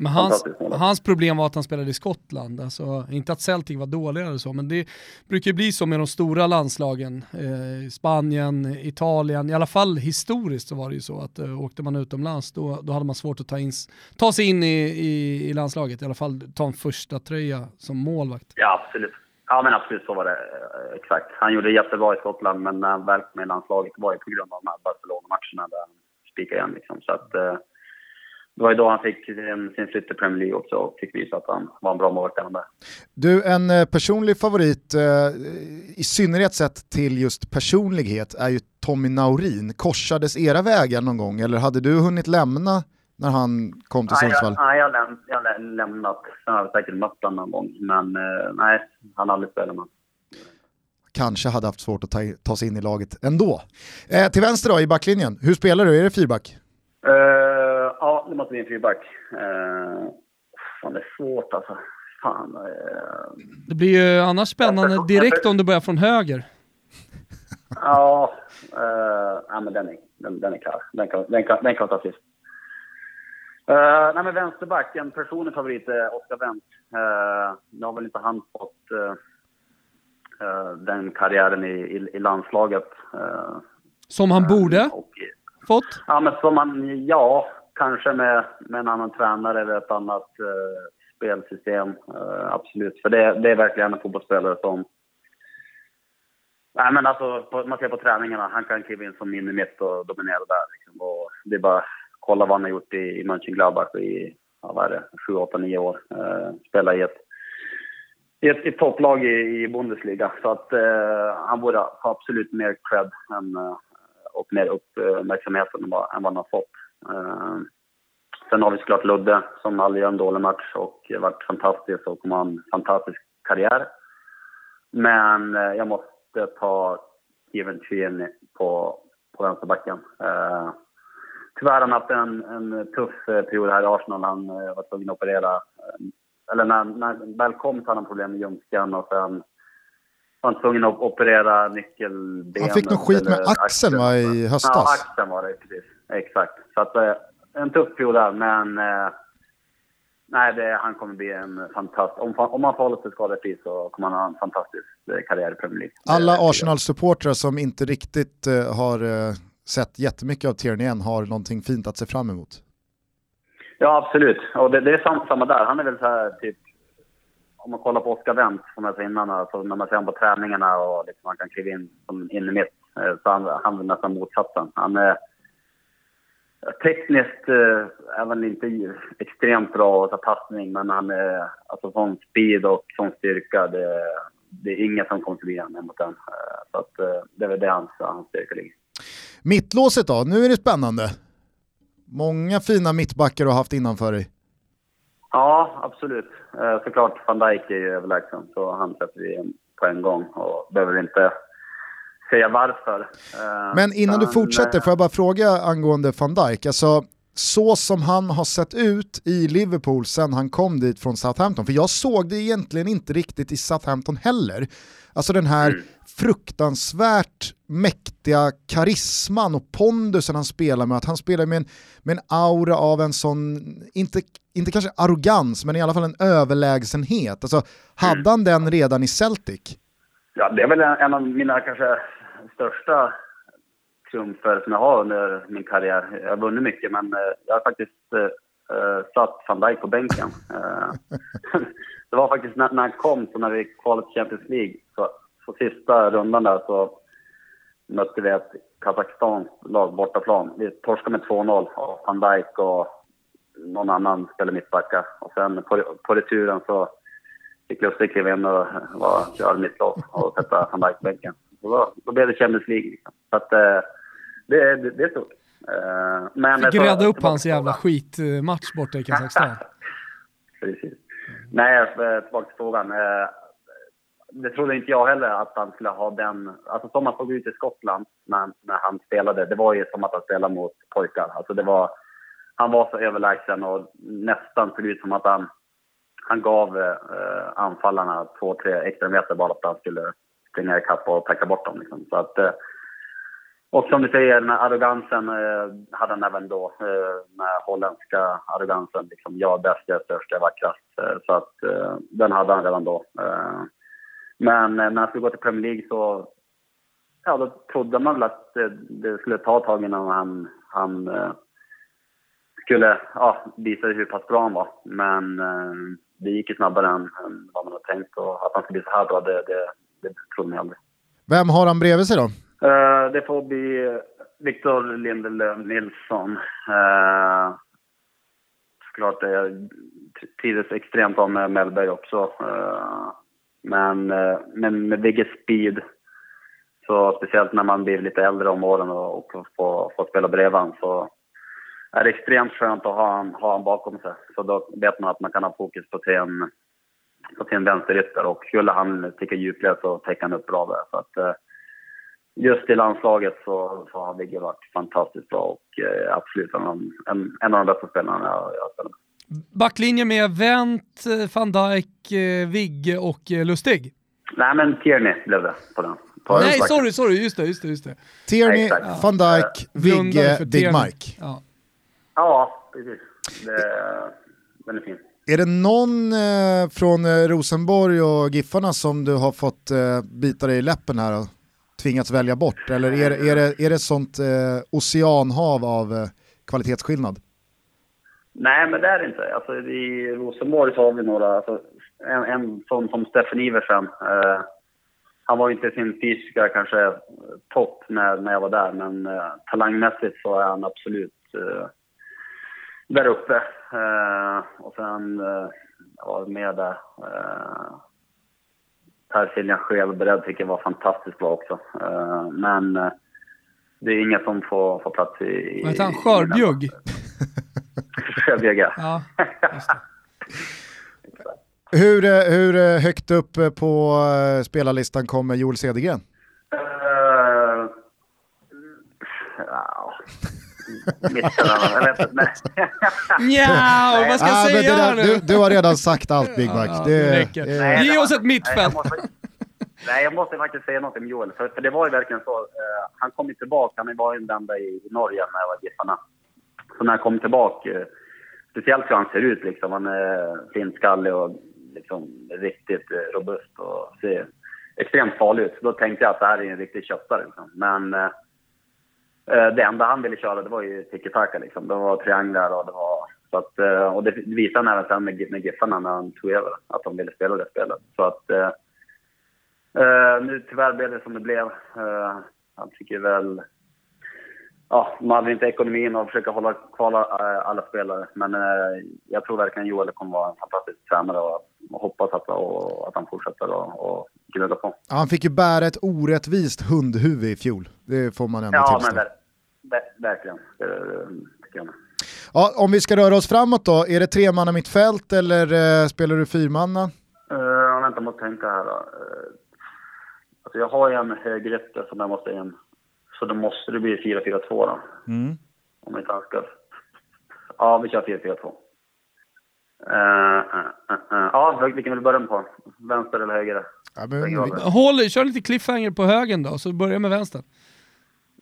men hans, hans problem var att han spelade i Skottland, alltså, inte att Celtic var dåliga eller så, men det brukar bli så med de stora landslagen. Eh, Spanien, Italien, i alla fall historiskt så var det ju så att eh, åkte man utomlands då, då hade man svårt att ta, in, ta sig in i, i, i landslaget, i alla fall ta en första tröja som målvakt. Ja, absolut. Ja men absolut så var det. Eh, exakt. Han gjorde jättebra i Skottland men när han väl med landslaget var det på grund av de här Barcelona-matcherna där han spikade igen liksom. Så att, eh, det var ju då han fick sin, sin flytt till Premier League också och fick visa att han var en bra målvakt. Du, en eh, personlig favorit, i synnerhet sett till just personlighet, är ju Tommy Naurin. Korsades era vägar någon gång eller hade du hunnit lämna när han kom till Sundsvall? Nej, jag, jag, jag lämnat. Sen har jag säkert mött honom någon gång, men eh, nej, han har aldrig spelat med Kanske hade haft svårt att ta, ta sig in i laget ändå. Eh, till vänster då, i backlinjen, hur spelar du? Är det fyrback? Uh, det måste bli en fyrback. Uh, fan, det är svårt alltså. Fan, uh, det blir ju annars spännande direkt om du börjar från höger. ja, uh, ja men den är, den, den är klar. Den kan, den kan, den kan ta sist. Uh, nej men vänsterback, en personlig favorit är Oskar Wendt. Uh, nu har väl inte han fått uh, uh, den karriären i, i, i landslaget. Som han borde och, fått? Ja, men som man, ja, kanske med, med en annan tränare eller ett annat eh, spelsystem. Eh, absolut, för det, det är verkligen en fotbollsspelare som Nej men alltså, på, man ser på träningarna, han kan kliva in som minimitt mitt och dominera där. Liksom. Och det är bara kolla vad han har gjort i, i Mönchengladbach i, ja, vad är det, 7, 8, 9 år. Eh, spela i ett, i ett, ett topplag i, i Bundesliga. Så att eh, han borde ha absolut mer cred än, eh, och mer uppmärksamhet än vad, än vad han har fått. Eh, sen har vi såklart Ludde som aldrig gör en dålig match och varit fantastisk och kommer ha en fantastisk karriär. Men eh, jag måste ta Steven Chien på, på vänsterbacken. Eh, tyvärr har han haft en, en tuff eh, period här i Arsenal. Han eh, var tvungen att operera. Eh, eller när, när han väl kom så hade han problem med ljumsken och sen var han tvungen att operera nyckelbenet. Han fick något skit med axeln va, i höstas? Ja, axeln var det precis. Exakt. Så att, en tuff period där, men nej, det, han kommer bli en fantastisk... Om, om han får hålla sig skadefri så kommer han ha en fantastisk karriär i Premier League. Alla Arsenal-supportrar som inte riktigt har sett jättemycket av Tierney än har någonting fint att se fram emot. Ja, absolut. Och det, det är samma, samma där. Han är väl så här, typ... Om man kollar på Oskar Wendt, som jag sa innan, alltså när man ser honom på träningarna och liksom man kan kliva in som in mitt, eh, så han, han är nästan motsatsen. Han är tekniskt eh, är väl inte extremt bra att ta passning, men han är alltså sån speed och sån styrka. Det, det är inget som kommer förbi honom mot den. Eh, så att, eh, det är väl det hans, hans styrka ligger. Mittlåset då, nu är det spännande. Många fina mittbackar du har haft innanför dig. Ja, absolut. Såklart, van Dijk är ju överlägsen, så han sätter vi på en gång och behöver inte säga varför. Eh, Men innan du fortsätter, får jag bara fråga angående van Dijk. Alltså, så som han har sett ut i Liverpool sen han kom dit från Southampton, för jag såg det egentligen inte riktigt i Southampton heller. Alltså den här mm. fruktansvärt mäktiga karisman och pondusen han spelar med, att han spelar med en, med en aura av en sån, inte, inte kanske arrogans, men i alla fall en överlägsenhet. Alltså, hade mm. han den redan i Celtic? Ja, det är väl en av mina kanske största triumfer som jag har under min karriär. Jag har vunnit mycket, men eh, jag har faktiskt uh, satt van Dijk på bänken. Uh, det var faktiskt när, när han kom, så när vi kvalade till Champions League, så, så sista rundan där så mötte vi ett Kazakstanskt lag bortaplan. Vi torskade med 2-0 och van Dijk och någon annan spelade mittbacka. Och sen på, på returen så fick Lustig kliva in och var, köra mittlås och sätta van Dijk på bänken då, då blev det Champions League. Liksom. Så att, det, det, det är stort. Uh, men Fick rädda upp hans jävla skitmatch borta i Kazakstan. Precis. Nej, tillbaka till frågan. Det trodde inte jag heller att han skulle ha den... Alltså som han såg ut i Skottland när, när han spelade, det var ju som att han spelade mot pojkar. Alltså det var, han var så överlägsen och nästan såg ut som att han, han gav eh, anfallarna två, tre extra meter bara för att han skulle springa ikapp och packa bort dem. Liksom. Så att, eh, och som du säger, den här arrogansen eh, hade han även då. Eh, den här holländska arrogansen. Liksom, jag är bäst, jag är störst, jag är vackrast. Eh, så att eh, den hade han redan då. Eh, men eh, när han skulle gå till Premier League så ja, då trodde man väl att det, det skulle ta ett tag innan han, han eh, skulle ja, visa hur pass bra han var. Men eh, det gick ju snabbare än, än vad man hade tänkt och att han skulle bli så här bra, det, det, det trodde man aldrig. Vem har han bredvid sig då? Eh, det får bli Victor Lindelöf Nilsson. Uh, såklart, jag trivdes extremt bra med Mellberg också. Uh, men, uh, men med Vigge Speed, så speciellt när man blir lite äldre om åren och, och får, får spela bredvid honom, så är det extremt skönt att ha honom ha han bakom sig. Så då vet man att man kan ha fokus på sin, på sin vänsterytter och skulle han ticka djupled så täcker han upp bra där. Så att, just i landslaget så, så har Vigge varit fantastiskt bra och eh, absolut en, en, en av de bästa spelarna jag, jag spelat med. Backlinje med Wendt, van Dijk, eh, Vigge och eh, Lustig? Nej, men Tierney blev det på den. På Nej, sorry, sorry, just det, just det. Just det. Tierney, ja, van Dijk, Vigge, Digmark. Ja. ja, precis. Det, den är fin. Är det någon eh, från eh, Rosenborg och Giffarna som du har fått eh, bita dig i läppen här och tvingats välja bort? Eller är, är, det, är det ett sånt eh, oceanhav av eh, kvalitetsskillnad? Nej, men det är det inte. Alltså, I Rosenborg så har vi några, alltså, en, en sån som Steffen Iversen. Eh, han var inte sin fysiska kanske topp när, när jag var där, men eh, talangmässigt så är han absolut eh, där uppe. Eh, och sen, eh, jag var med där. Eh, Per Siljan Skelberg tycker jag var fantastiskt bra också. Men det är inget som får, får plats i... Vad heter han? Skörbjugg? Skörbjugg, ja. hur, hur högt upp på spelarlistan kommer Joel Cedergren? Uh, ja. Nja, vad ska jag ah, säga där, nu? Du, du, har redan sagt allt Big Mac. Ja, det, det det, Ge oss ett mittfält. Nej, jag måste faktiskt säga något om Joel. För, för det var ju verkligen så. Uh, han kom ju tillbaka, han var ju vända i, i Norge med Giffarna. Så när han kom tillbaka, uh, speciellt hur han ser ut liksom. Han är flintskallig och liksom riktigt uh, robust och ser extremt farlig ut. Då tänkte jag att det här är en riktig köttare liksom. Men Eh, Eh, det enda han ville köra det var ju tiki-taka liksom. Det var trianglar och det var... Så att, eh, och det visade han även sen med, med Giffarna när han tog över, att de ville spela det spelet. Så att... Eh, eh nu tyvärr blev det som det blev. Eh, han tycker väl... Ja, man hade inte ekonomin att försöka hålla kvar alla spelare. Men uh, jag tror verkligen Joel kommer vara en fantastisk tränare och, hoppas att, och, att han fortsätter och, och gnugga på. Han fick ju bära ett orättvist hundhuvud i fjol. Det får man ändå ja, tillstå. Men verkligen. Ja, om vi ska röra oss framåt då, är det tre manna mittfält eller uh, spelar du fyrmanna? Uh, vänta, måste tänka här då. Uh, alltså jag har ju en högerytter som jag måste in. Så då måste det bli 4-4-2 då. Mm. Om inte annat ska... Ja, vi kör 4-4-2. Uh, uh, uh, ja, vilken vill du börja med på? Vänster eller höger? Ja, men, Håll, kör lite cliffhanger på högen då, så börja med vänster.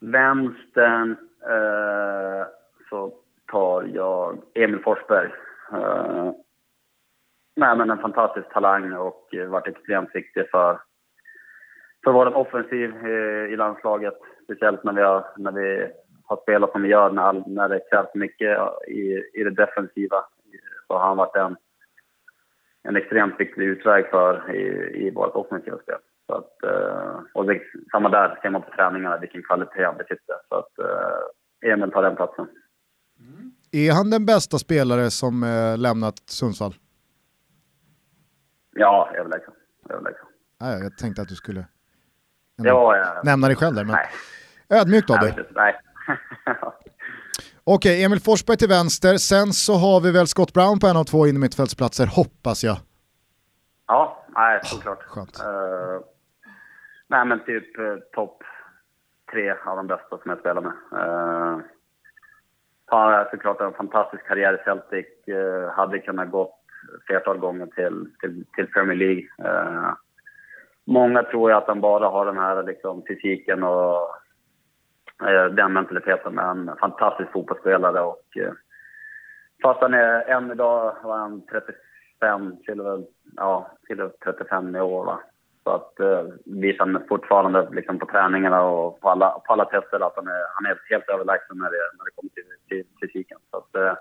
Vänstern eh, så tar jag Emil Forsberg. Eh, nej, men en fantastisk talang och varit extremt viktig för, för vår offensiv i landslaget. Speciellt när vi har, när vi har spelat som vi gör, när, när det krävs mycket i, i det defensiva. Så har han varit en, en extremt viktig utväg för i, i vårt offensiva spel. Så att, eh, och det, samma där ser man på träningarna vilken kvalitet han besitter. Så att eh, Emil tar den platsen. Mm. Är han den bästa spelare som eh, lämnat Sundsvall? Ja, överlägsen. överlägsen. Nej, jag tänkte att du skulle ja, ja. nämna dig själv där. Men... Nej. Ödmjukt av dig. Nej. Okej, Emil Forsberg till vänster. Sen så har vi väl Scott Brown på en av två innermittfältsplatser, hoppas jag. Ja, nej, såklart. Skönt. Uh, Nej, men typ eh, topp tre av de bästa som jag spelar med. Uh, har såklart en fantastisk karriär i Celtic. Uh, hade kunnat gå flertal gånger till, till, till Premier League. Uh, många tror ju att han bara har den här liksom, fysiken och eh, den mentaliteten. Men en fantastisk fotbollsspelare och eh, fast han är än idag var han 35, till ja, till 35 i år va. Så att eh, visar han fortfarande liksom på träningarna och på alla, på alla tester att han är, han är helt överlägsen när det, när det kommer till, till fysiken. Så att, eh,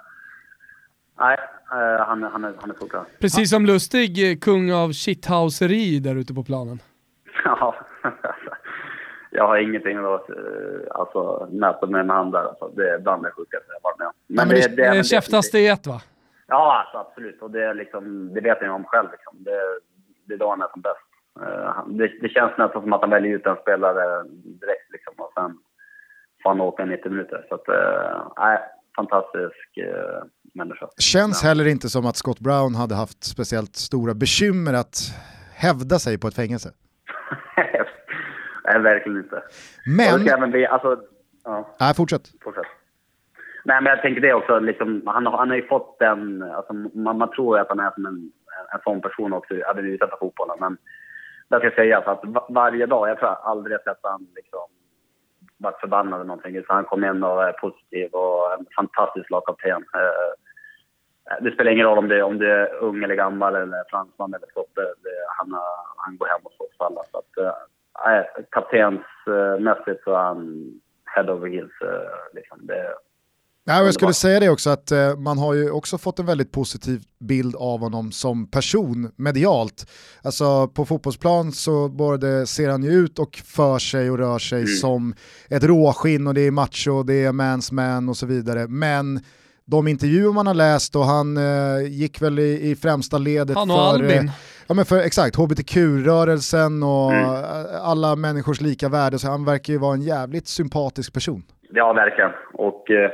nej, eh, han, han är, han är solklar. Precis som Lustig, eh, kung av shithauseri där ute på planen. Ja, jag har ingenting att eh, alltså, mäta mig med han där. Alltså, det är bland det sjukaste jag varit med om. Men, men det, det, det, käftas det i ett va? Ja, alltså, absolut. Och det, är liksom, det vet jag om själv. Liksom. Det, det är då han är som bäst. Uh, det, det, känns nästan som att han väljer ut en spelare direkt liksom, och sen får han åka 90 minuter. Så att, uh, fantastisk uh, människa. Känns ja. heller inte som att Scott Brown hade haft speciellt stora bekymmer att hävda sig på ett fängelse. Nej, verkligen inte. Men... Och även bli, alltså, ja. Nej, fortsätt. fortsätt. Nej, men jag tänker det också. Liksom, han, han har ju fått den... Alltså, man, man tror ju att han är som en, en sån person också, även utanför fotbollen. Men det ska sägas att varje dag, jag tror jag aldrig jag sett han liksom varit förbannad eller någonting. Så han kom in och är positiv och en fantastisk lagkapten. Eh, det spelar ingen roll om det, om det är ung eller gammal eller fransman eller skotte. Han, han går hem och slåss alla. Så att, äh, kaptensmässigt så är han head over heels. Liksom. Det, Ja, jag skulle säga det också att eh, man har ju också fått en väldigt positiv bild av honom som person medialt. Alltså på fotbollsplan så både ser han ju ut och för sig och rör sig mm. som ett råskinn och det är macho och det är mans man och så vidare. Men de intervjuer man har läst och han eh, gick väl i, i främsta ledet han och för, Albin. Ja, men för exakt, hbtq-rörelsen och mm. alla människors lika värde. Så han verkar ju vara en jävligt sympatisk person. Ja, verkligen. Och eh,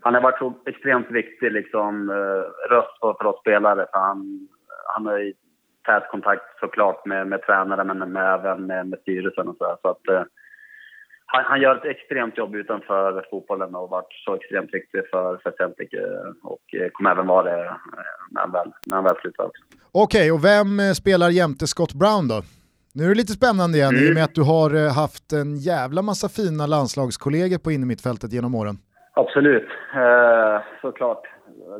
han har varit så extremt viktig liksom, eh, röst för, för oss spelare. För han, han har ju tät kontakt såklart med, med tränare men med, även med, med styrelsen och så. Här. så att, eh, han, han, gör ett extremt jobb utanför fotbollen och har varit så extremt viktig för, för Celtic eh, och eh, kommer även vara det eh, när han väl, när han väl slutar också. Okej, och vem spelar jämte Scott Brown då? Nu är det lite spännande igen mm. i och med att du har haft en jävla massa fina landslagskollegor på innermittfältet genom åren. Absolut, eh, såklart.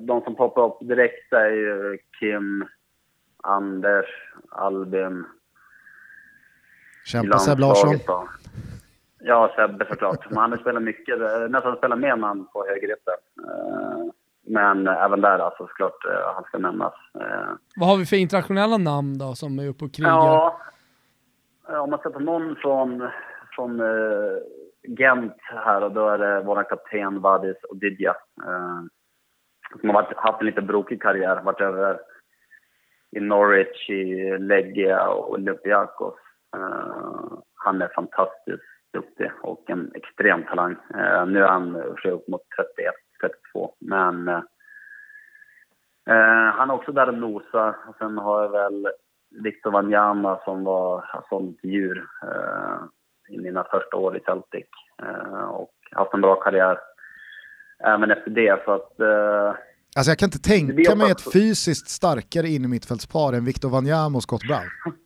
De som poppar upp direkt är ju Kim, Anders, Albin. Kämpa Seb Larsson. Ja, Sebbe såklart. Men han spelar mycket, nästan spelar mer man på högerytter. Eh, men även där alltså såklart eh, han ska nämnas. Eh. Vad har vi för internationella namn då som är uppe och krigar? Ja, om man ska ta någon från, från Gent här och då är det vår kapten Vadis Odidja. Eh, som har haft en lite brokig karriär, varit över i Norwich, i Legia och Olympiakos. Eh, han är fantastiskt duktig och en extrem talang. Eh, nu är han upp mot 31, 32, men eh, han är också där och nosar. Sen har jag väl Victor Wanyama som var till djur. Eh, i mina första år i Celtic eh, och haft en bra karriär även efter det. Så att, eh, Alltså jag kan inte tänka mig ett fysiskt starkare innermittfältspar än Victor Wanyama och Scott Brown.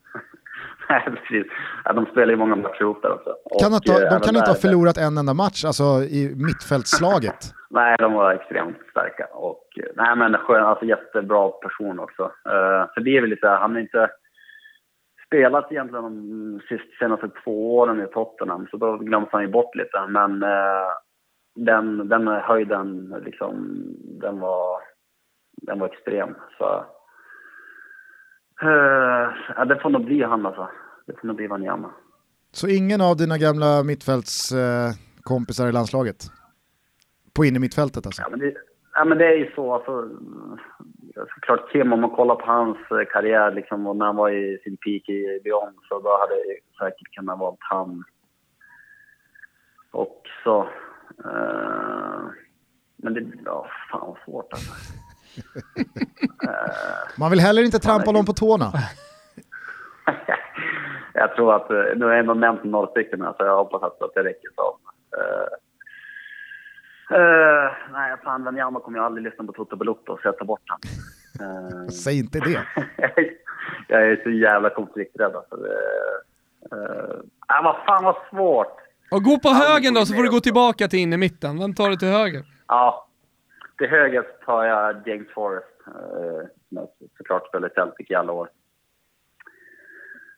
Precis. Ja, de spelar ju många matcher ihop där också. Kan och, ha, de kan inte ha förlorat en enda match alltså, i mittfältslaget? nej, de var extremt starka. Och, nej, men skön, alltså, jättebra person också. Uh, så det är väl lite, han är inte spelat egentligen de senaste två åren i Tottenham, så då glöms han ju bort lite. Men eh, den, den höjden, liksom, den var, den var extrem. Så, eh, ja, det får nog bli han alltså. Det får nog bli Wanyama. Så ingen av dina gamla mittfältskompisar eh, i landslaget? På innermittfältet alltså? Ja, men det, ja, men det är ju så. Alltså, såklart Kim, om man kollar på hans eh, karriär liksom, och när han var i sin peak i Beyond så då hade jag säkert kunnat valt han också. Uh, men det, ja, fan vad svårt alltså. Uh, man vill heller inte trampa någon på tårna. jag tror att, nu har jag ändå nämnt några stycken här så jag hoppas att, att det räcker som. Uh, Uh, nej, fan, Wanyama kommer jag aldrig lyssna på Toto Balotto, så jag tar bort honom. Uh, Säg inte det. jag är så jävla konflikträdd alltså. Uh, uh, vad fan vad svårt. Och gå på högen då så får du gå tillbaka till in i mitten. Vem tar du till höger? Ja, till höger tar jag James Forrest. Eh, som såklart spelat i Celtic i alla år.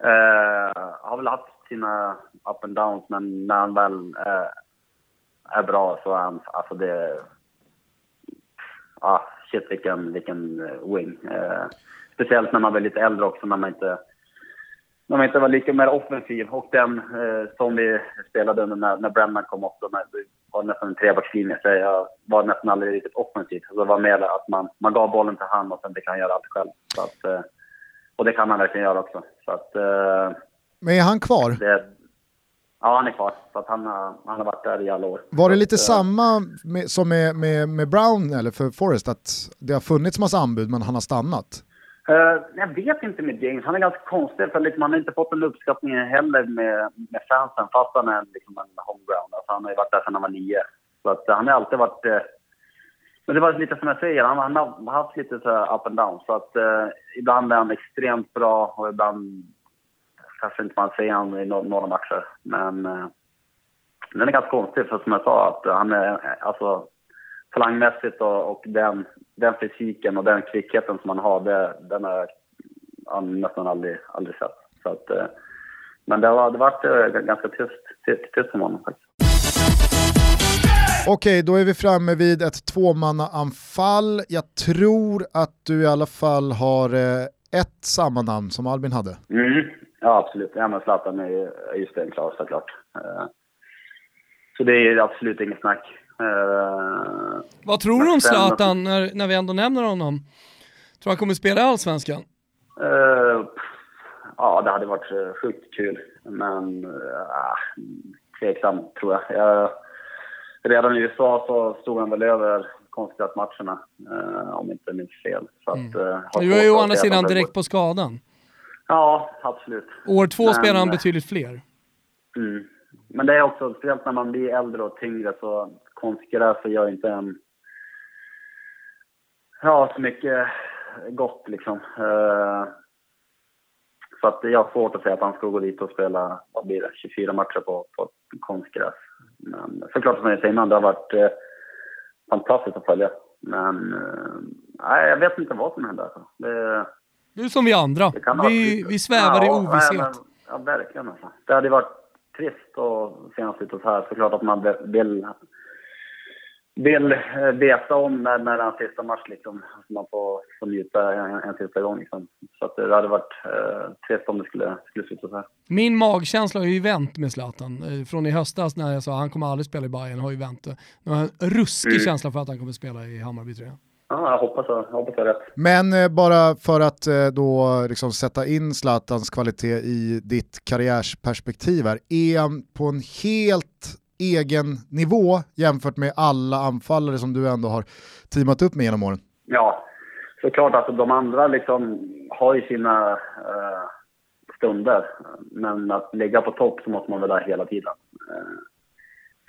Eh, har väl haft sina up and downs, men när han väl eh, är bra så är han, alltså det... Ah, shit vilken, vilken eh, wing. Eh, speciellt när man blir lite äldre också, när man inte, när man inte var lika mer offensiv. Och den eh, som vi spelade under när, när Brennan kom också, när var nästan en trebackslinje, så jag var nästan aldrig riktigt offensiv. Så det var mer att man, man gav bollen till han och sen fick han göra allt själv. Så att, eh, och det kan han verkligen göra också. Så att, eh, Men är han kvar? Det, ja, han är kvar. Så att han, har, han har varit där i alla år. Var det lite att, samma med, som med, med, med Brown eller för Forrest, att det har funnits massa anbud men han har stannat? Uh, jag vet inte med James. Han är ganska konstig för liksom, han har inte fått den uppskattningen heller med, med fansen fast han är liksom en homeground. Alltså, han har ju varit där sedan han var nio. Så att, han har alltid varit... Uh, men det var lite som jag säger, han, han har haft lite så up and down. Så att eh, ibland är han extremt bra och ibland kanske inte man ser honom i några matcher. Men den är ganska konstig för som jag sa att han är alltså talangmässigt och, och den, den fysiken och den kvickheten som han har, det, den har jag nästan aldrig, aldrig sett. Så att, eh, men det har, varit eh, ganska tyst, tyst, tyst om honom faktiskt. Okej, då är vi framme vid ett tvåmannaanfall. Jag tror att du i alla fall har eh, ett samma namn som Albin hade. Mm. Ja, absolut. Ja, men Zlatan är ju stenklar såklart. Så det är absolut inget snack. Uh, Vad tror du om Zlatan när, när vi ändå nämner honom? Tror han kommer spela i Allsvenskan? Uh, ja, det hade varit eh, sjukt kul. Men uh, tveksam, tror jag. jag. Redan i USA så stod han väl över konstgräsmatcherna, uh, om inte minns fel. Så att, mm. uh, du är ju å andra sidan direkt på skadan. Ja, absolut. År två Men, spelar han betydligt fler. Mm. Men det är också, speciellt när man blir äldre och tyngre så konstgräs gör inte en... Ja, så mycket gott liksom. Uh, så att jag har svårt att säga att han ska gå dit och spela, vad blir det, 24 matcher på, på konstgräs. Men såklart som jag säger innan, det har varit uh, fantastiskt att följa. Men uh, nej, jag vet inte vad som händer. Alltså. Det, du som vi andra. Vi, vi svävar ja, i ovisshet. Ja, verkligen alltså. Det hade varit trist att se honom sluta så här. Såklart att man vill vill eh, veta om när, när den sista match liksom. Så man får, får njuta en, en sista gång liksom. Så att det hade varit eh, trist om det skulle, skulle sluta så här. Min magkänsla har ju vänt med Zlatan. Eh, från i höstas när jag sa att han kommer aldrig spela i Bayern har ju vänt. Nu har en ruskig mm. känsla för att han kommer spela i Hammarby tror jag. Ja, jag hoppas, jag, jag hoppas jag rätt. Men eh, bara för att eh, då liksom sätta in Zlatans kvalitet i ditt karriärsperspektiv här. Är han på en helt egen nivå jämfört med alla anfallare som du ändå har teamat upp med genom åren? Ja, såklart. Alltså, de andra liksom har ju sina uh, stunder. Men att ligga på topp så måste man vara där hela tiden. Uh,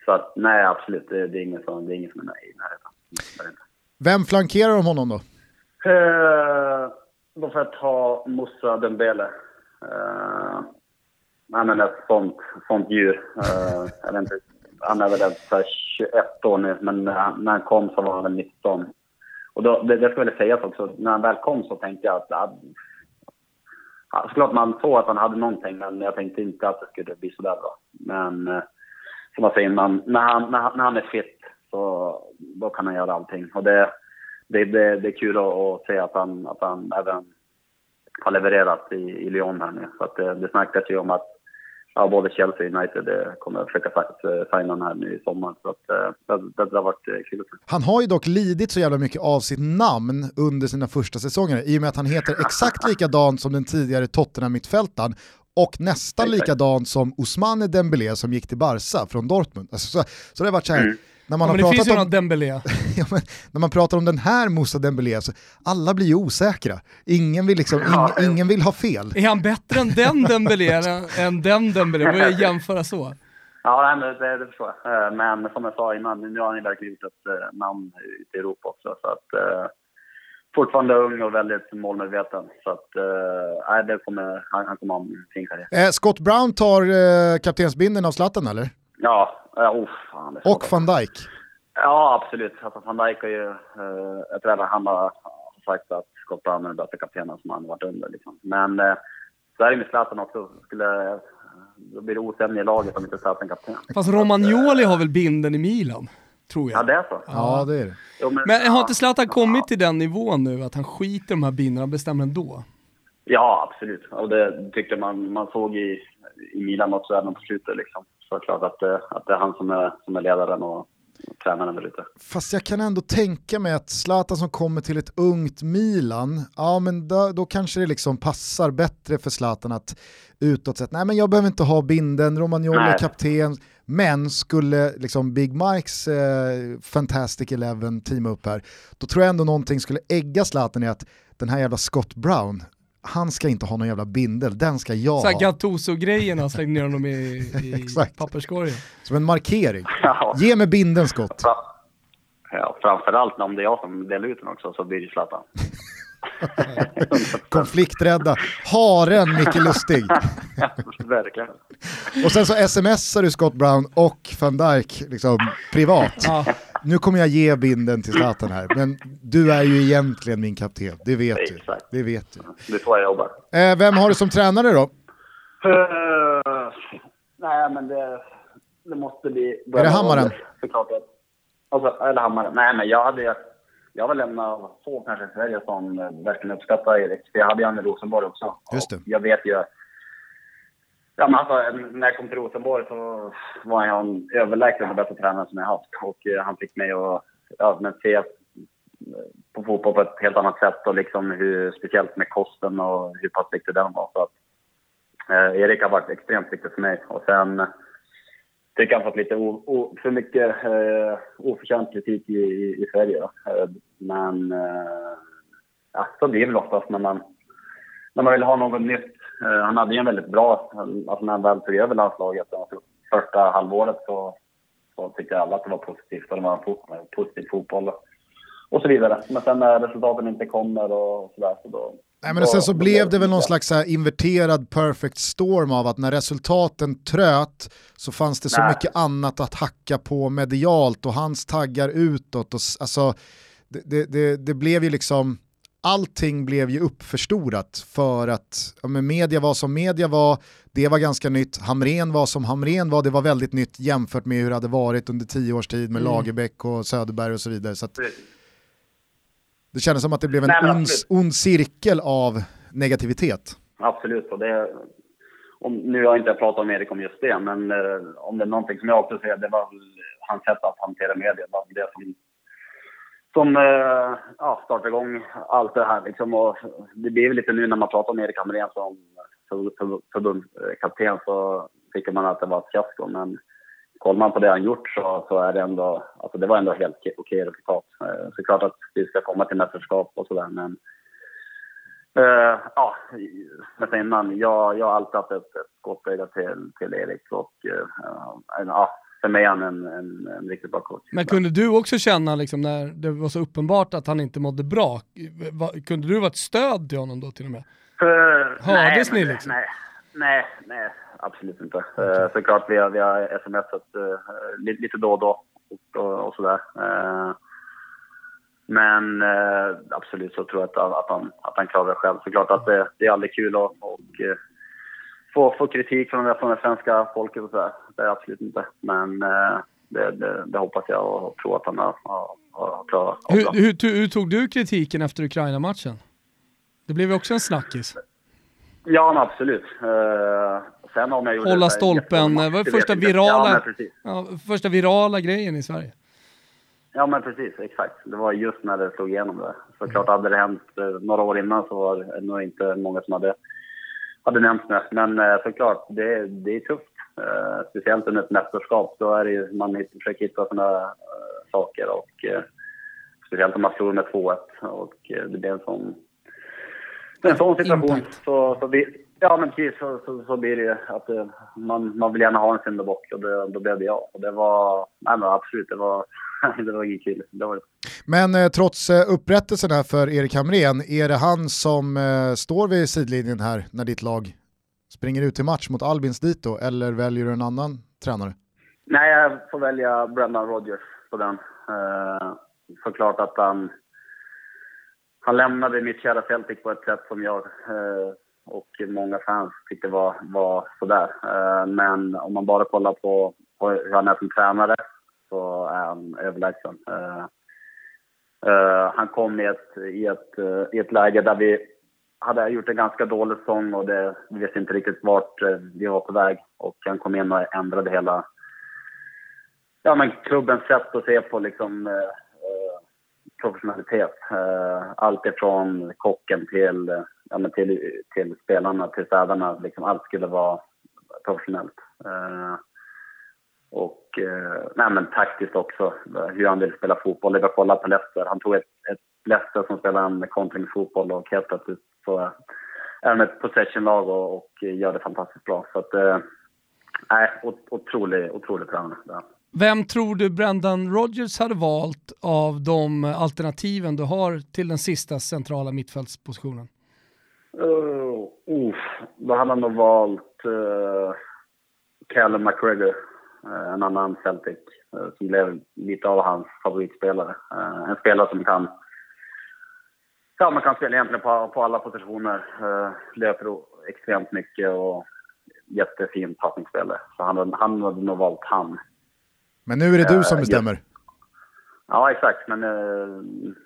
så att nej, absolut. Det, det, är ingen som, det är ingen som är i närheten. Vem flankerar om honom då? Eh, då får jag ta Moussa Dembele. Eh, han är ett sånt, sånt djur. Eh, jag vet inte han är väl 21 år nu, men eh, när han kom så var han väl 19. Och då, det, det ska väl sägas också, när han väl kom så tänkte jag att ja, såklart man såg att han hade någonting, men jag tänkte inte att det skulle bli sådär bra. Men eh, som man säger, man, när, han, när, han, när han är fit så då kan han göra allting. Och det, det, det, det är kul att, att se att han, att han även har levererat i, i Lyon här nu. Så att det, det snackas ju om att ja, både Chelsea och United kommer att försöka signa honom här nu i sommar. Så att, eh, det, det har varit eh, kul. Han har ju dock lidit så jävla mycket av sitt namn under sina första säsonger i och med att han heter exakt likadant som den tidigare Tottenham-mittfältaren och nästan likadan som Ousmane Dembélé som gick till Barca från Dortmund. Alltså, så, så det har varit så här, mm när man ja, har men det finns ju om, Dembélé. ja, men när man pratar om den här Moussa Dembélé, så alla blir ju osäkra. Ingen vill, liksom, ja, ing, ingen vill ha fel. Är han bättre än den Dembélé än den Dembélé? Börjar jämföra så. Ja, det, det förstår jag. Eh, men som jag sa innan, nu har han ju verkligen gjort ett eh, namn ute i Europa också. Så att, eh, fortfarande ung och väldigt målmedveten. Så att, eh, det kommer, han, han kommer ha en fin karriär. Eh, Scott Brown tar eh, kaptensbinden av Zlatan eller? Ja, ja oh, fan. är Och van Dijk. Ja, absolut. Alltså, van Dijk har ju... Uh, jag tror att han har sagt att Scott Brown är den bästa kaptenen som han varit under. Liksom. Men uh, så är det med Zlatan också. Skulle, då blir det osämja i laget om inte Zlatan kapten. Fast Romagnoli har väl binden i Milan? Tror jag. Ja, det är så. Ja, det är det. Jo, Men har inte Zlatan ja. kommit till den nivån nu att han skiter i de här bindena och bestämmer ändå? Ja, absolut. Och det tyckte man, man såg i, i Milan också även på slutet. Liksom. Så klart att, det- att det är han som är, som är ledaren och tränaren där ute. Fast jag kan ändå tänka mig att Zlatan som kommer till ett ungt Milan, ja men då, då kanske det liksom passar bättre för Zlatan att utåt sett, nej men jag behöver inte ha binden, Romagnoli är kapten, men skulle liksom Big Mikes eh, Fantastic Eleven teama upp här, då tror jag ändå någonting skulle ägga Zlatan i att den här jävla Scott Brown, han ska inte ha någon jävla bindel, den ska jag Såhär ha. Gattuso-grejen, han slängde ner honom i, i papperskorgen. Som en markering. Ge mig binden Scott. ja, framförallt om det är jag som delar ut den också så blir det Zlatan. Konflikträdda. Haren Micke Lustig. Verkligen. Och sen så smsar du Scott Brown och van Dijk liksom, privat. Ja. Nu kommer jag ge binden till Zlatan här, men du är ju egentligen min kapten, det vet du. Exakt. Det vet du. Det är så jag jobbar. Eh, vem har du som tränare då? Uh, nej, men det, det måste bli... Är det Hammaren? Såklart. Alltså, eller Hammaren. Nej, men jag hade Jag var en av få kanske i Sverige som verkligen uppskattar Erik. För jag hade ju i Rosenborg också. Just det. Och jag vet ju... Ja, men alltså, när jag kom till Rosenborg så var han överlägset den bästa tränaren som jag haft. Och eh, han fick mig att ja, men se på fotboll på ett helt annat sätt och liksom hur, speciellt med kosten och hur pass viktig den var. Så att, eh, Erik har varit extremt viktig för mig. Och sen tycker jag han fått lite o, o, för mycket eh, oförtjänt kritik i, i, i Sverige. Då. Eh, men eh, ja, så blir det väl oftast när man, när man vill ha något nytt. Eh, han hade ju en väldigt bra, alltså när han väl tog över landslaget, alltså, första halvåret så, så tyckte alla att det var positivt och det var en positiv fotboll och så vidare. Men sen när resultaten inte kommer och sådär så då... Nej, men då- sen så blev det väl någon slags inverterad perfect storm av att när resultaten tröt så fanns det så Nej. mycket annat att hacka på medialt och hans taggar utåt. Och, alltså, det, det, det, det blev ju liksom, allting blev ju uppförstorat för att ja, media var som media var, det var ganska nytt, Hamren var som Hamren var, det var väldigt nytt jämfört med hur det hade varit under tio års tid med Mm. Lagerbäck och Söderberg och så vidare. Så att det kändes som att det blev en Nej, ond, ond cirkel av negativitet. Absolut. Och det, om, nu har jag inte pratat om Erik om just det, men eh, om det är någonting som jag också ser, det var hans sätt att hantera media. Det var det som, som eh, ja, startade igång allt det här. Liksom. Och det blir väl lite nu när man pratar om Erik Hamrén som förbundskapten så tycker man att det var ett fiasko. Men kollar man på det han gjort så, så är det ändå, alltså det var ändå helt okej- resultat. Eh, Såklart att vi ska komma till mästerskap och sådär, men Eh, ja, men sen innan, jag, jag har alltid haft ett, ett gott öga till, till Erik och eh, en- ja, för mig är han en, en, en riktigt bra coach. Men kunde du också känna, liksom, när det var så uppenbart att han inte mådde bra, kunde du vara ett stöd till honom då till och med? För, Hördes nej, ni liksom? Nej, nej, nej absolut inte. Uh, såklart vi har, vi har smsat uh, lite, lite då och då och, och, och sådär. Eh, men eh, absolut så tror jag att, att, han, att han klarar det själv. Såklart att det, det är aldrig kul att och, eh, få, få kritik från, från det svenska folket och sådär. Det är absolut inte. Men eh, det, det, det hoppas jag och tror att han har, har, har bra. Hur, hur, hur tog du kritiken efter Ukraina-matchen? Det blev ju också en snackis. Ja, men absolut. Uh, sen om jag gjorde Hålla stolpen, det var första virala- Ja. Ja, första virala grejen i Sverige. Ja, men precis. Exakt. Det var just när det slog igenom det. Såklart hade det hänt eh, några år innan så var det nog inte många som hade, hade nämnt det. Men eh, såklart, det, det är tufft. Eh, speciellt under ett mästerskap. Då är det ju, man försöker hitta sådana eh, saker. Och, eh, speciellt om man förlorar med 2-1. Och eh, det blir en sån, en sån situation. Impact. Så, så blir, ja, men precis. Så, så, så blir det ju att eh, man, man vill gärna ha en syndabock. Och det, då blev det jag. Och det var, nej men absolut, det var, det var kul. Det var det. Men eh, trots eh, upprättelsen här för Erik Hamrén, är det han som eh, står vid sidlinjen här när ditt lag springer ut till match mot Albins Dito eller väljer du en annan tränare? Nej, jag får välja Brendan Rodgers på den. Eh, såklart att han, han lämnade mitt kära Celtic på ett sätt som jag eh, och många fans tyckte var, var sådär. Eh, men om man bara kollar på, på hur han är som tränare så är han överlägsen. Eh, eh han kom i ett, i, ett, eh, i ett läge där vi hade gjort en ganska dålig säsong och det, vi visste inte riktigt vart eh, vi var på väg. Och han kom in och ändrade hela ja, men klubbens sätt att se på liksom, eh, eh professionalitet. Eh, allt ifrån kocken till, eh, ja, men till, till spelarna, till städarna. Liksom, allt skulle vara professionellt. Eh, och eh, nej, men taktiskt också, hur han vill spela fotboll. Det var kolla på Leicester. Han tog ett, ett Leicester som spelar en kontringsfotboll och helt plötsligt så är de ett possession-lag och, och, gör det fantastiskt bra. Så att, eh, nej, otrolig, otrolig tränare. Vem tror du Brendan Rodgers hade valt av de alternativen du har till den sista centrala mittfältspositionen? Uh, uh, då hade han nog valt uh, Callum McGregor, uh, en annan Celtic, uh, som blev lite av hans favoritspelare. Uh, en spelare som kan Ja, man kan spela egentligen på, på alla positioner. Uh, löper extremt mycket och jättefin passningsspelare. Så han, han hade nog valt han. Men nu är det du som bestämmer. Ja, exakt. Men eh,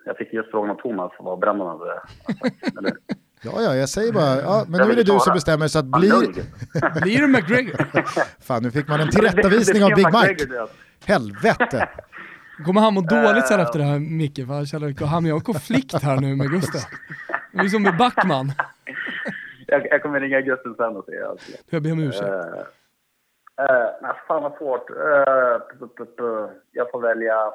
jag fick just frågan av Thomas vad Brennan hade sagt. Ja, ja, jag säger bara, ja, men nu är det du som bestämmer så att blir... blir det McGregor? Fan, nu fick man en tillrättavisning av Big Mike. Helvete! Kommer han må dåligt sen efter det här Micke? För han känner att han har en konflikt här nu med Gustav. Det är som med Backman. jag, jag kommer ringa Gustav sen och se. Alltså. Jag ber om ursäkt. Uh, Uh, nej, fan vad svårt. Uh, jag får välja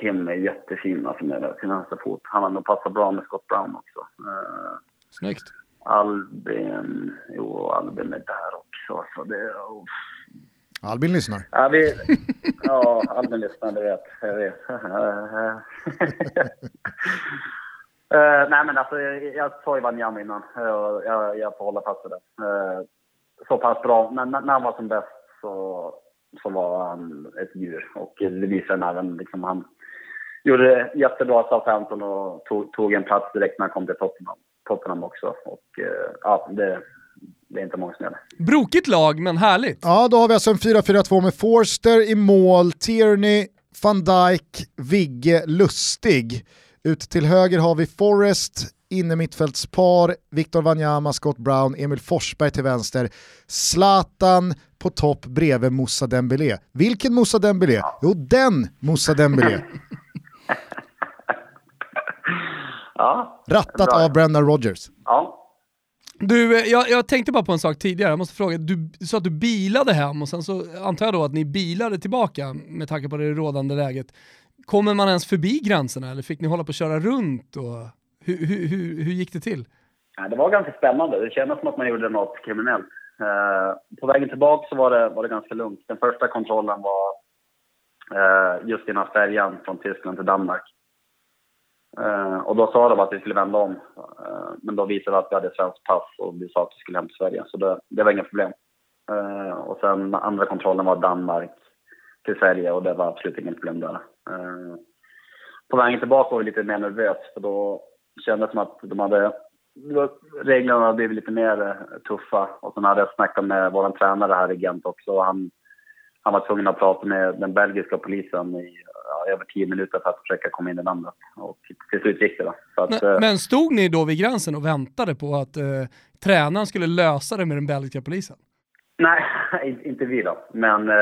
Kim är jättefin alltså med sin vänsterfot. Han har nog passat bra med Scott Brown också. Uh, Snyggt. Albin, jo Albin är där också. Så det, uh. Albin lyssnar. Ja, vi, ja, Albin lyssnar, det vet jag. Vet. uh, nej men alltså, jag, jag sa ju Wanyama innan. Jag, jag, jag får hålla fast vid det. Uh, så pass bra, men när han var som bäst så, så var han ett djur. Och det visade han även. Liksom, han gjorde det jättebra i Southampton och tog, tog, en plats direkt när han kom till Tottenham, Tottenham också. Och uh, ja, det, det är inte många som gör det. Brokigt lag, men härligt. Ja, då har vi alltså en 4-4-2 med Forster i mål, Tierney, van Dijk, Vigge, Lustig. Ut till höger har vi Forrest, inne mittfältspar, Victor Wanyama, Scott Brown, Emil Forsberg till vänster, Zlatan på topp bredvid Moussa Dembélé. Vilken Moussa Dembélé? Jo, den Moussa Dembélé. ja, Rattat bra. av Brendan Rodgers. Ja. Du, eh, jag, jag, tänkte bara på en sak tidigare, jag måste fråga, du sa att du bilade hem och sen så antar jag då att ni bilade tillbaka med tanke på det rådande läget. Kommer man ens förbi gränserna eller fick ni hålla på att köra runt? Och... Hur, hur, hur, hur gick det till? Ja, det var ganska spännande. Det kändes som att man gjorde något kriminellt. Eh, på vägen tillbaka så var det, var det ganska lugnt. Den första kontrollen var eh, just innan färjan från Tyskland till Danmark. Eh, och då sa de att vi skulle vända om. Eh, men då visade det att vi hade svenskt pass och vi sa att vi skulle hem till Sverige. Så det, det var inga problem. Eh, och sen andra kontrollen var Danmark till Sverige och det var absolut inget problem där. Eh, på vägen tillbaka var vi lite mer nervös för då kändes det som att de hade reglerna hade blivit lite mer eh, tuffa. Och sen hade jag snackat med vår tränare här i Gent också. Han, han var tvungen att prata med den belgiska polisen i ja, över tio minuter för att försöka komma in i landet. Och till slut gick det. Då. Att, men, eh, men, stod ni då vid gränsen och väntade på att eh, tränaren skulle lösa det med den belgiska polisen? Nej, inte vi då. Men eh,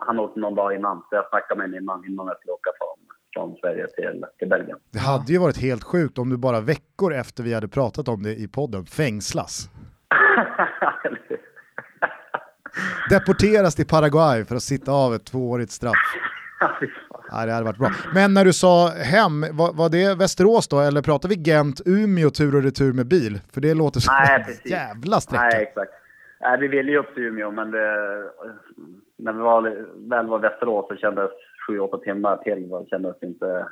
han åkte någon dag innan, så jag snackade med min man innan jag skulle åka från från Sverige till, till Belgien. Det hade ju varit helt sjukt om du bara veckor efter vi hade pratat om det i podden fängslas. Deporteras till Paraguay för att sitta av ett tvåårigt straff. Ja, det hade varit bra. Men när du sa hem, var, var, det Västerås då eller pratar vi Gent, Umeå tur och retur med bil? För det låter som Nej, en jävla sträcka. Nej, exakt. Nej, vi ville ju upp till Umeå men det, när vi var, väl var Västerås så kändes sju, åtta timmar till var, kändes inte...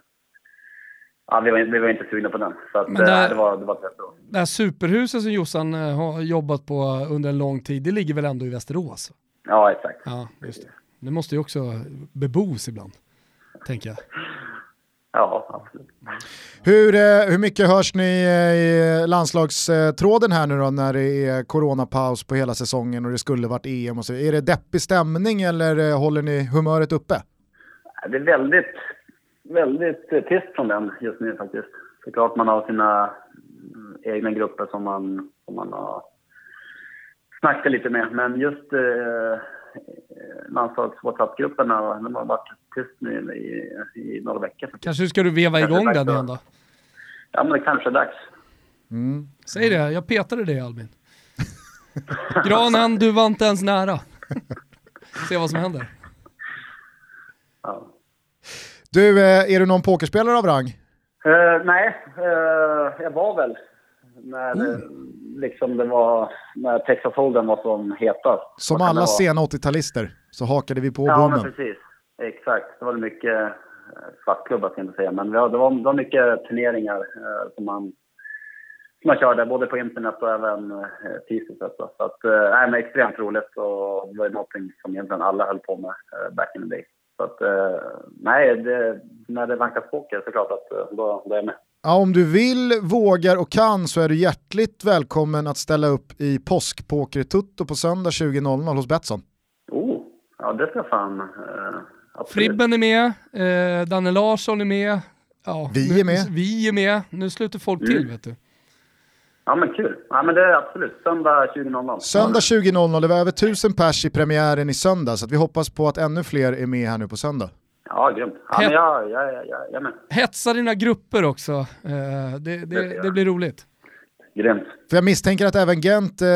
Ja, vi, var, vi var inte sugna på den. Så att, det, här, det, var, det var rätt bra. Det här superhuset som Jossan eh, har jobbat på under en lång tid, det ligger väl ändå i Västerås? Ja, exakt. Ja, just det. Det måste ju också bebos ibland, tänker jag. Ja, absolut. Hur, eh, hur mycket hörs ni eh, i landslagstråden här nu då när det är coronapaus på hela säsongen och det skulle varit EM och så? Är det deppig stämning eller eh, håller ni humöret uppe? Det är väldigt, väldigt tyst från den just nu faktiskt. Såklart man har sina mm, egna grupper som man, som man har snackat lite med. Men just eh, landslags-WhatsApp-grupperna, de har varit tyst nu i, i några veckor. faktiskt. Kanske ska du veva Kanske igång den igen då? Ja, men det kanske är dags. Mm. Säg det, jag petade dig Albin. Granen, du var inte ens nära. Se vad som händer. Ja. Du, eh, är du någon pokerspelare av rang? Eh, nej, eh, jag var väl när Mm. liksom det var, när Texas Hold'em var som hetast. Som alla sena 80-talister så hakade vi på Ja, men bommen. precis. Exakt. Det var mycket eh, svartklubbar, ska jag inte säga. Men det var, det var, mycket turneringar eh, som, man, som man körde, både på internet och även eh, fysiskt. alltså. Så att, eh, men extremt roligt och det var ju någonting som egentligen alla höll på med eh, back in the day. Så att, eh, nej, det, när det vankas poker så klart att eh, då, då är jag med. Ja, om du vill, vågar och kan så är du hjärtligt välkommen att ställa upp i påskpoker-tutto på söndag 20.00 hos Betsson. Oh, ja det ska jag fan... Absolut. Fribben är med, eh, Danne Larsson är med. Ja, Vi nu- är med. Vi är med. Nu sluter folk till vet du. Ja men kul. Ja men det är absolut. Söndag 20.00. Söndag 20.00, det var över 1000 pers i premiären i söndag så att vi hoppas på att ännu fler är med här nu på söndag. Ja, grymt. Ja, men jag, jag, jag, jag, jag är med. Hetsa dina grupper också. Eh, det, det, det blir roligt. Grymt. För jag misstänker att även Gent eh,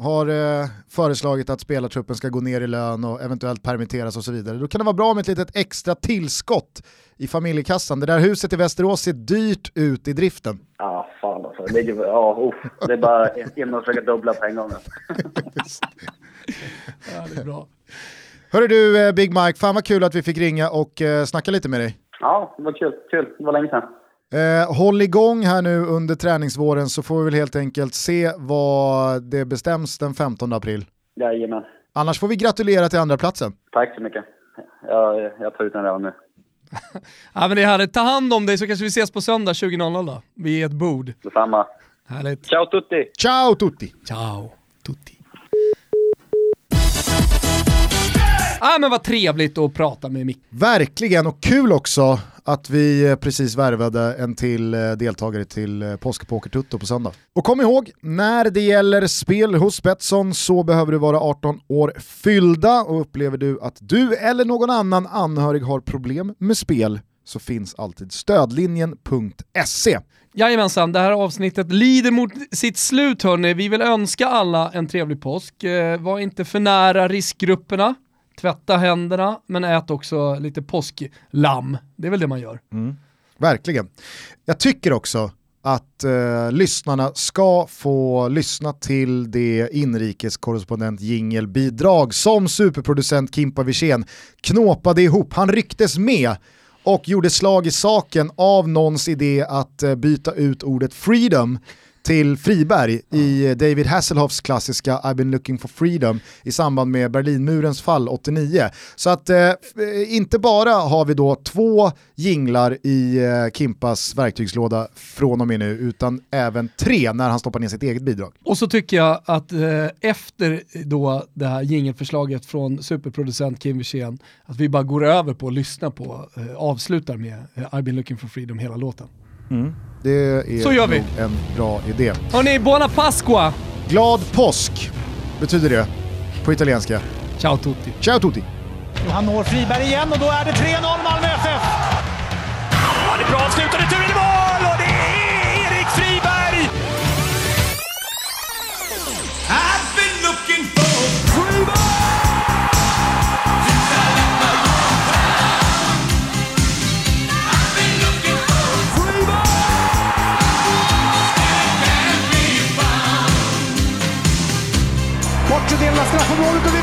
har eh, föreslagit att spelartruppen ska gå ner i lön och eventuellt permitteras och så vidare. Då kan det vara bra med ett litet extra tillskott i familjekassan. Det där huset i Västerås ser dyrt ut i driften. Ja, fan alltså. Det, ligger, ja, oh, det är bara in och försöka dubbla på en gång. Ja, det är bra. Hörru du eh, Big Mike, fan vad kul att vi fick ringa och eh, snacka lite med dig. Ja, det var kul. Kul. Det var länge sedan. Eh, håll igång här nu under träningsvåren så får vi väl helt enkelt se vad det bestäms den 15 april. Jajamän. Annars får vi gratulera till andra platsen. Tack så mycket. Jag, jag tar ut den redan nu. Ja, men det är härligt. Ta hand om dig så kanske vi ses på söndag 20.00 då. Vid ett bord. Detsamma. Härligt. Ciao tutti! Ciao tutti! Ciao, tutti. Ja men vad trevligt att prata med Micke. Verkligen, och kul också att vi eh, precis värvade en till eh, deltagare till eh, Påskpokertutto på söndag. Och kom ihåg, när det gäller spel hos Betsson så behöver du vara 18 år fyllda och upplever du att du eller någon annan anhörig har problem med spel så finns alltid stödlinjen.se. Jajamensan, det här avsnittet lider mot sitt slut hörni. Vi vill önska alla en trevlig påsk. Var inte för nära riskgrupperna. Tvätta händerna, men ät också lite påsklamm. Det är väl det man gör. Mm. Verkligen. Jag tycker också att eh, lyssnarna ska få lyssna till det inrikeskorrespondent jingelbidrag som superproducent Kimpa Wirsén knåpade ihop. Han rycktes med och gjorde slag i saken av någons idé att eh, byta ut ordet freedom till Friberg i David Hasselhoffs klassiska I've been looking for freedom i samband med Berlinmurens fall 89. Så att eh, eh, inte bara har vi då två jinglar i eh, Kimpas verktygslåda från och med nu, utan även tre när han stoppar ner sitt eget bidrag. Och så tycker jag att eh, efter då det här jingelförslaget från superproducent Kim Wirsén, att vi bara går över på att lyssna på, eh, avslutar med eh, I've been looking for freedom hela låten. Det är Så gör vi. en bra idé. Hörni, buona Pasqua! Glad påsk betyder det på italienska. Ciao tutti! Ciao tutti! Och han når Friberg igen och då är det 3-0 Malmö FF! Ja, det är bra avslutade tur i mål! スラフ・ウォルト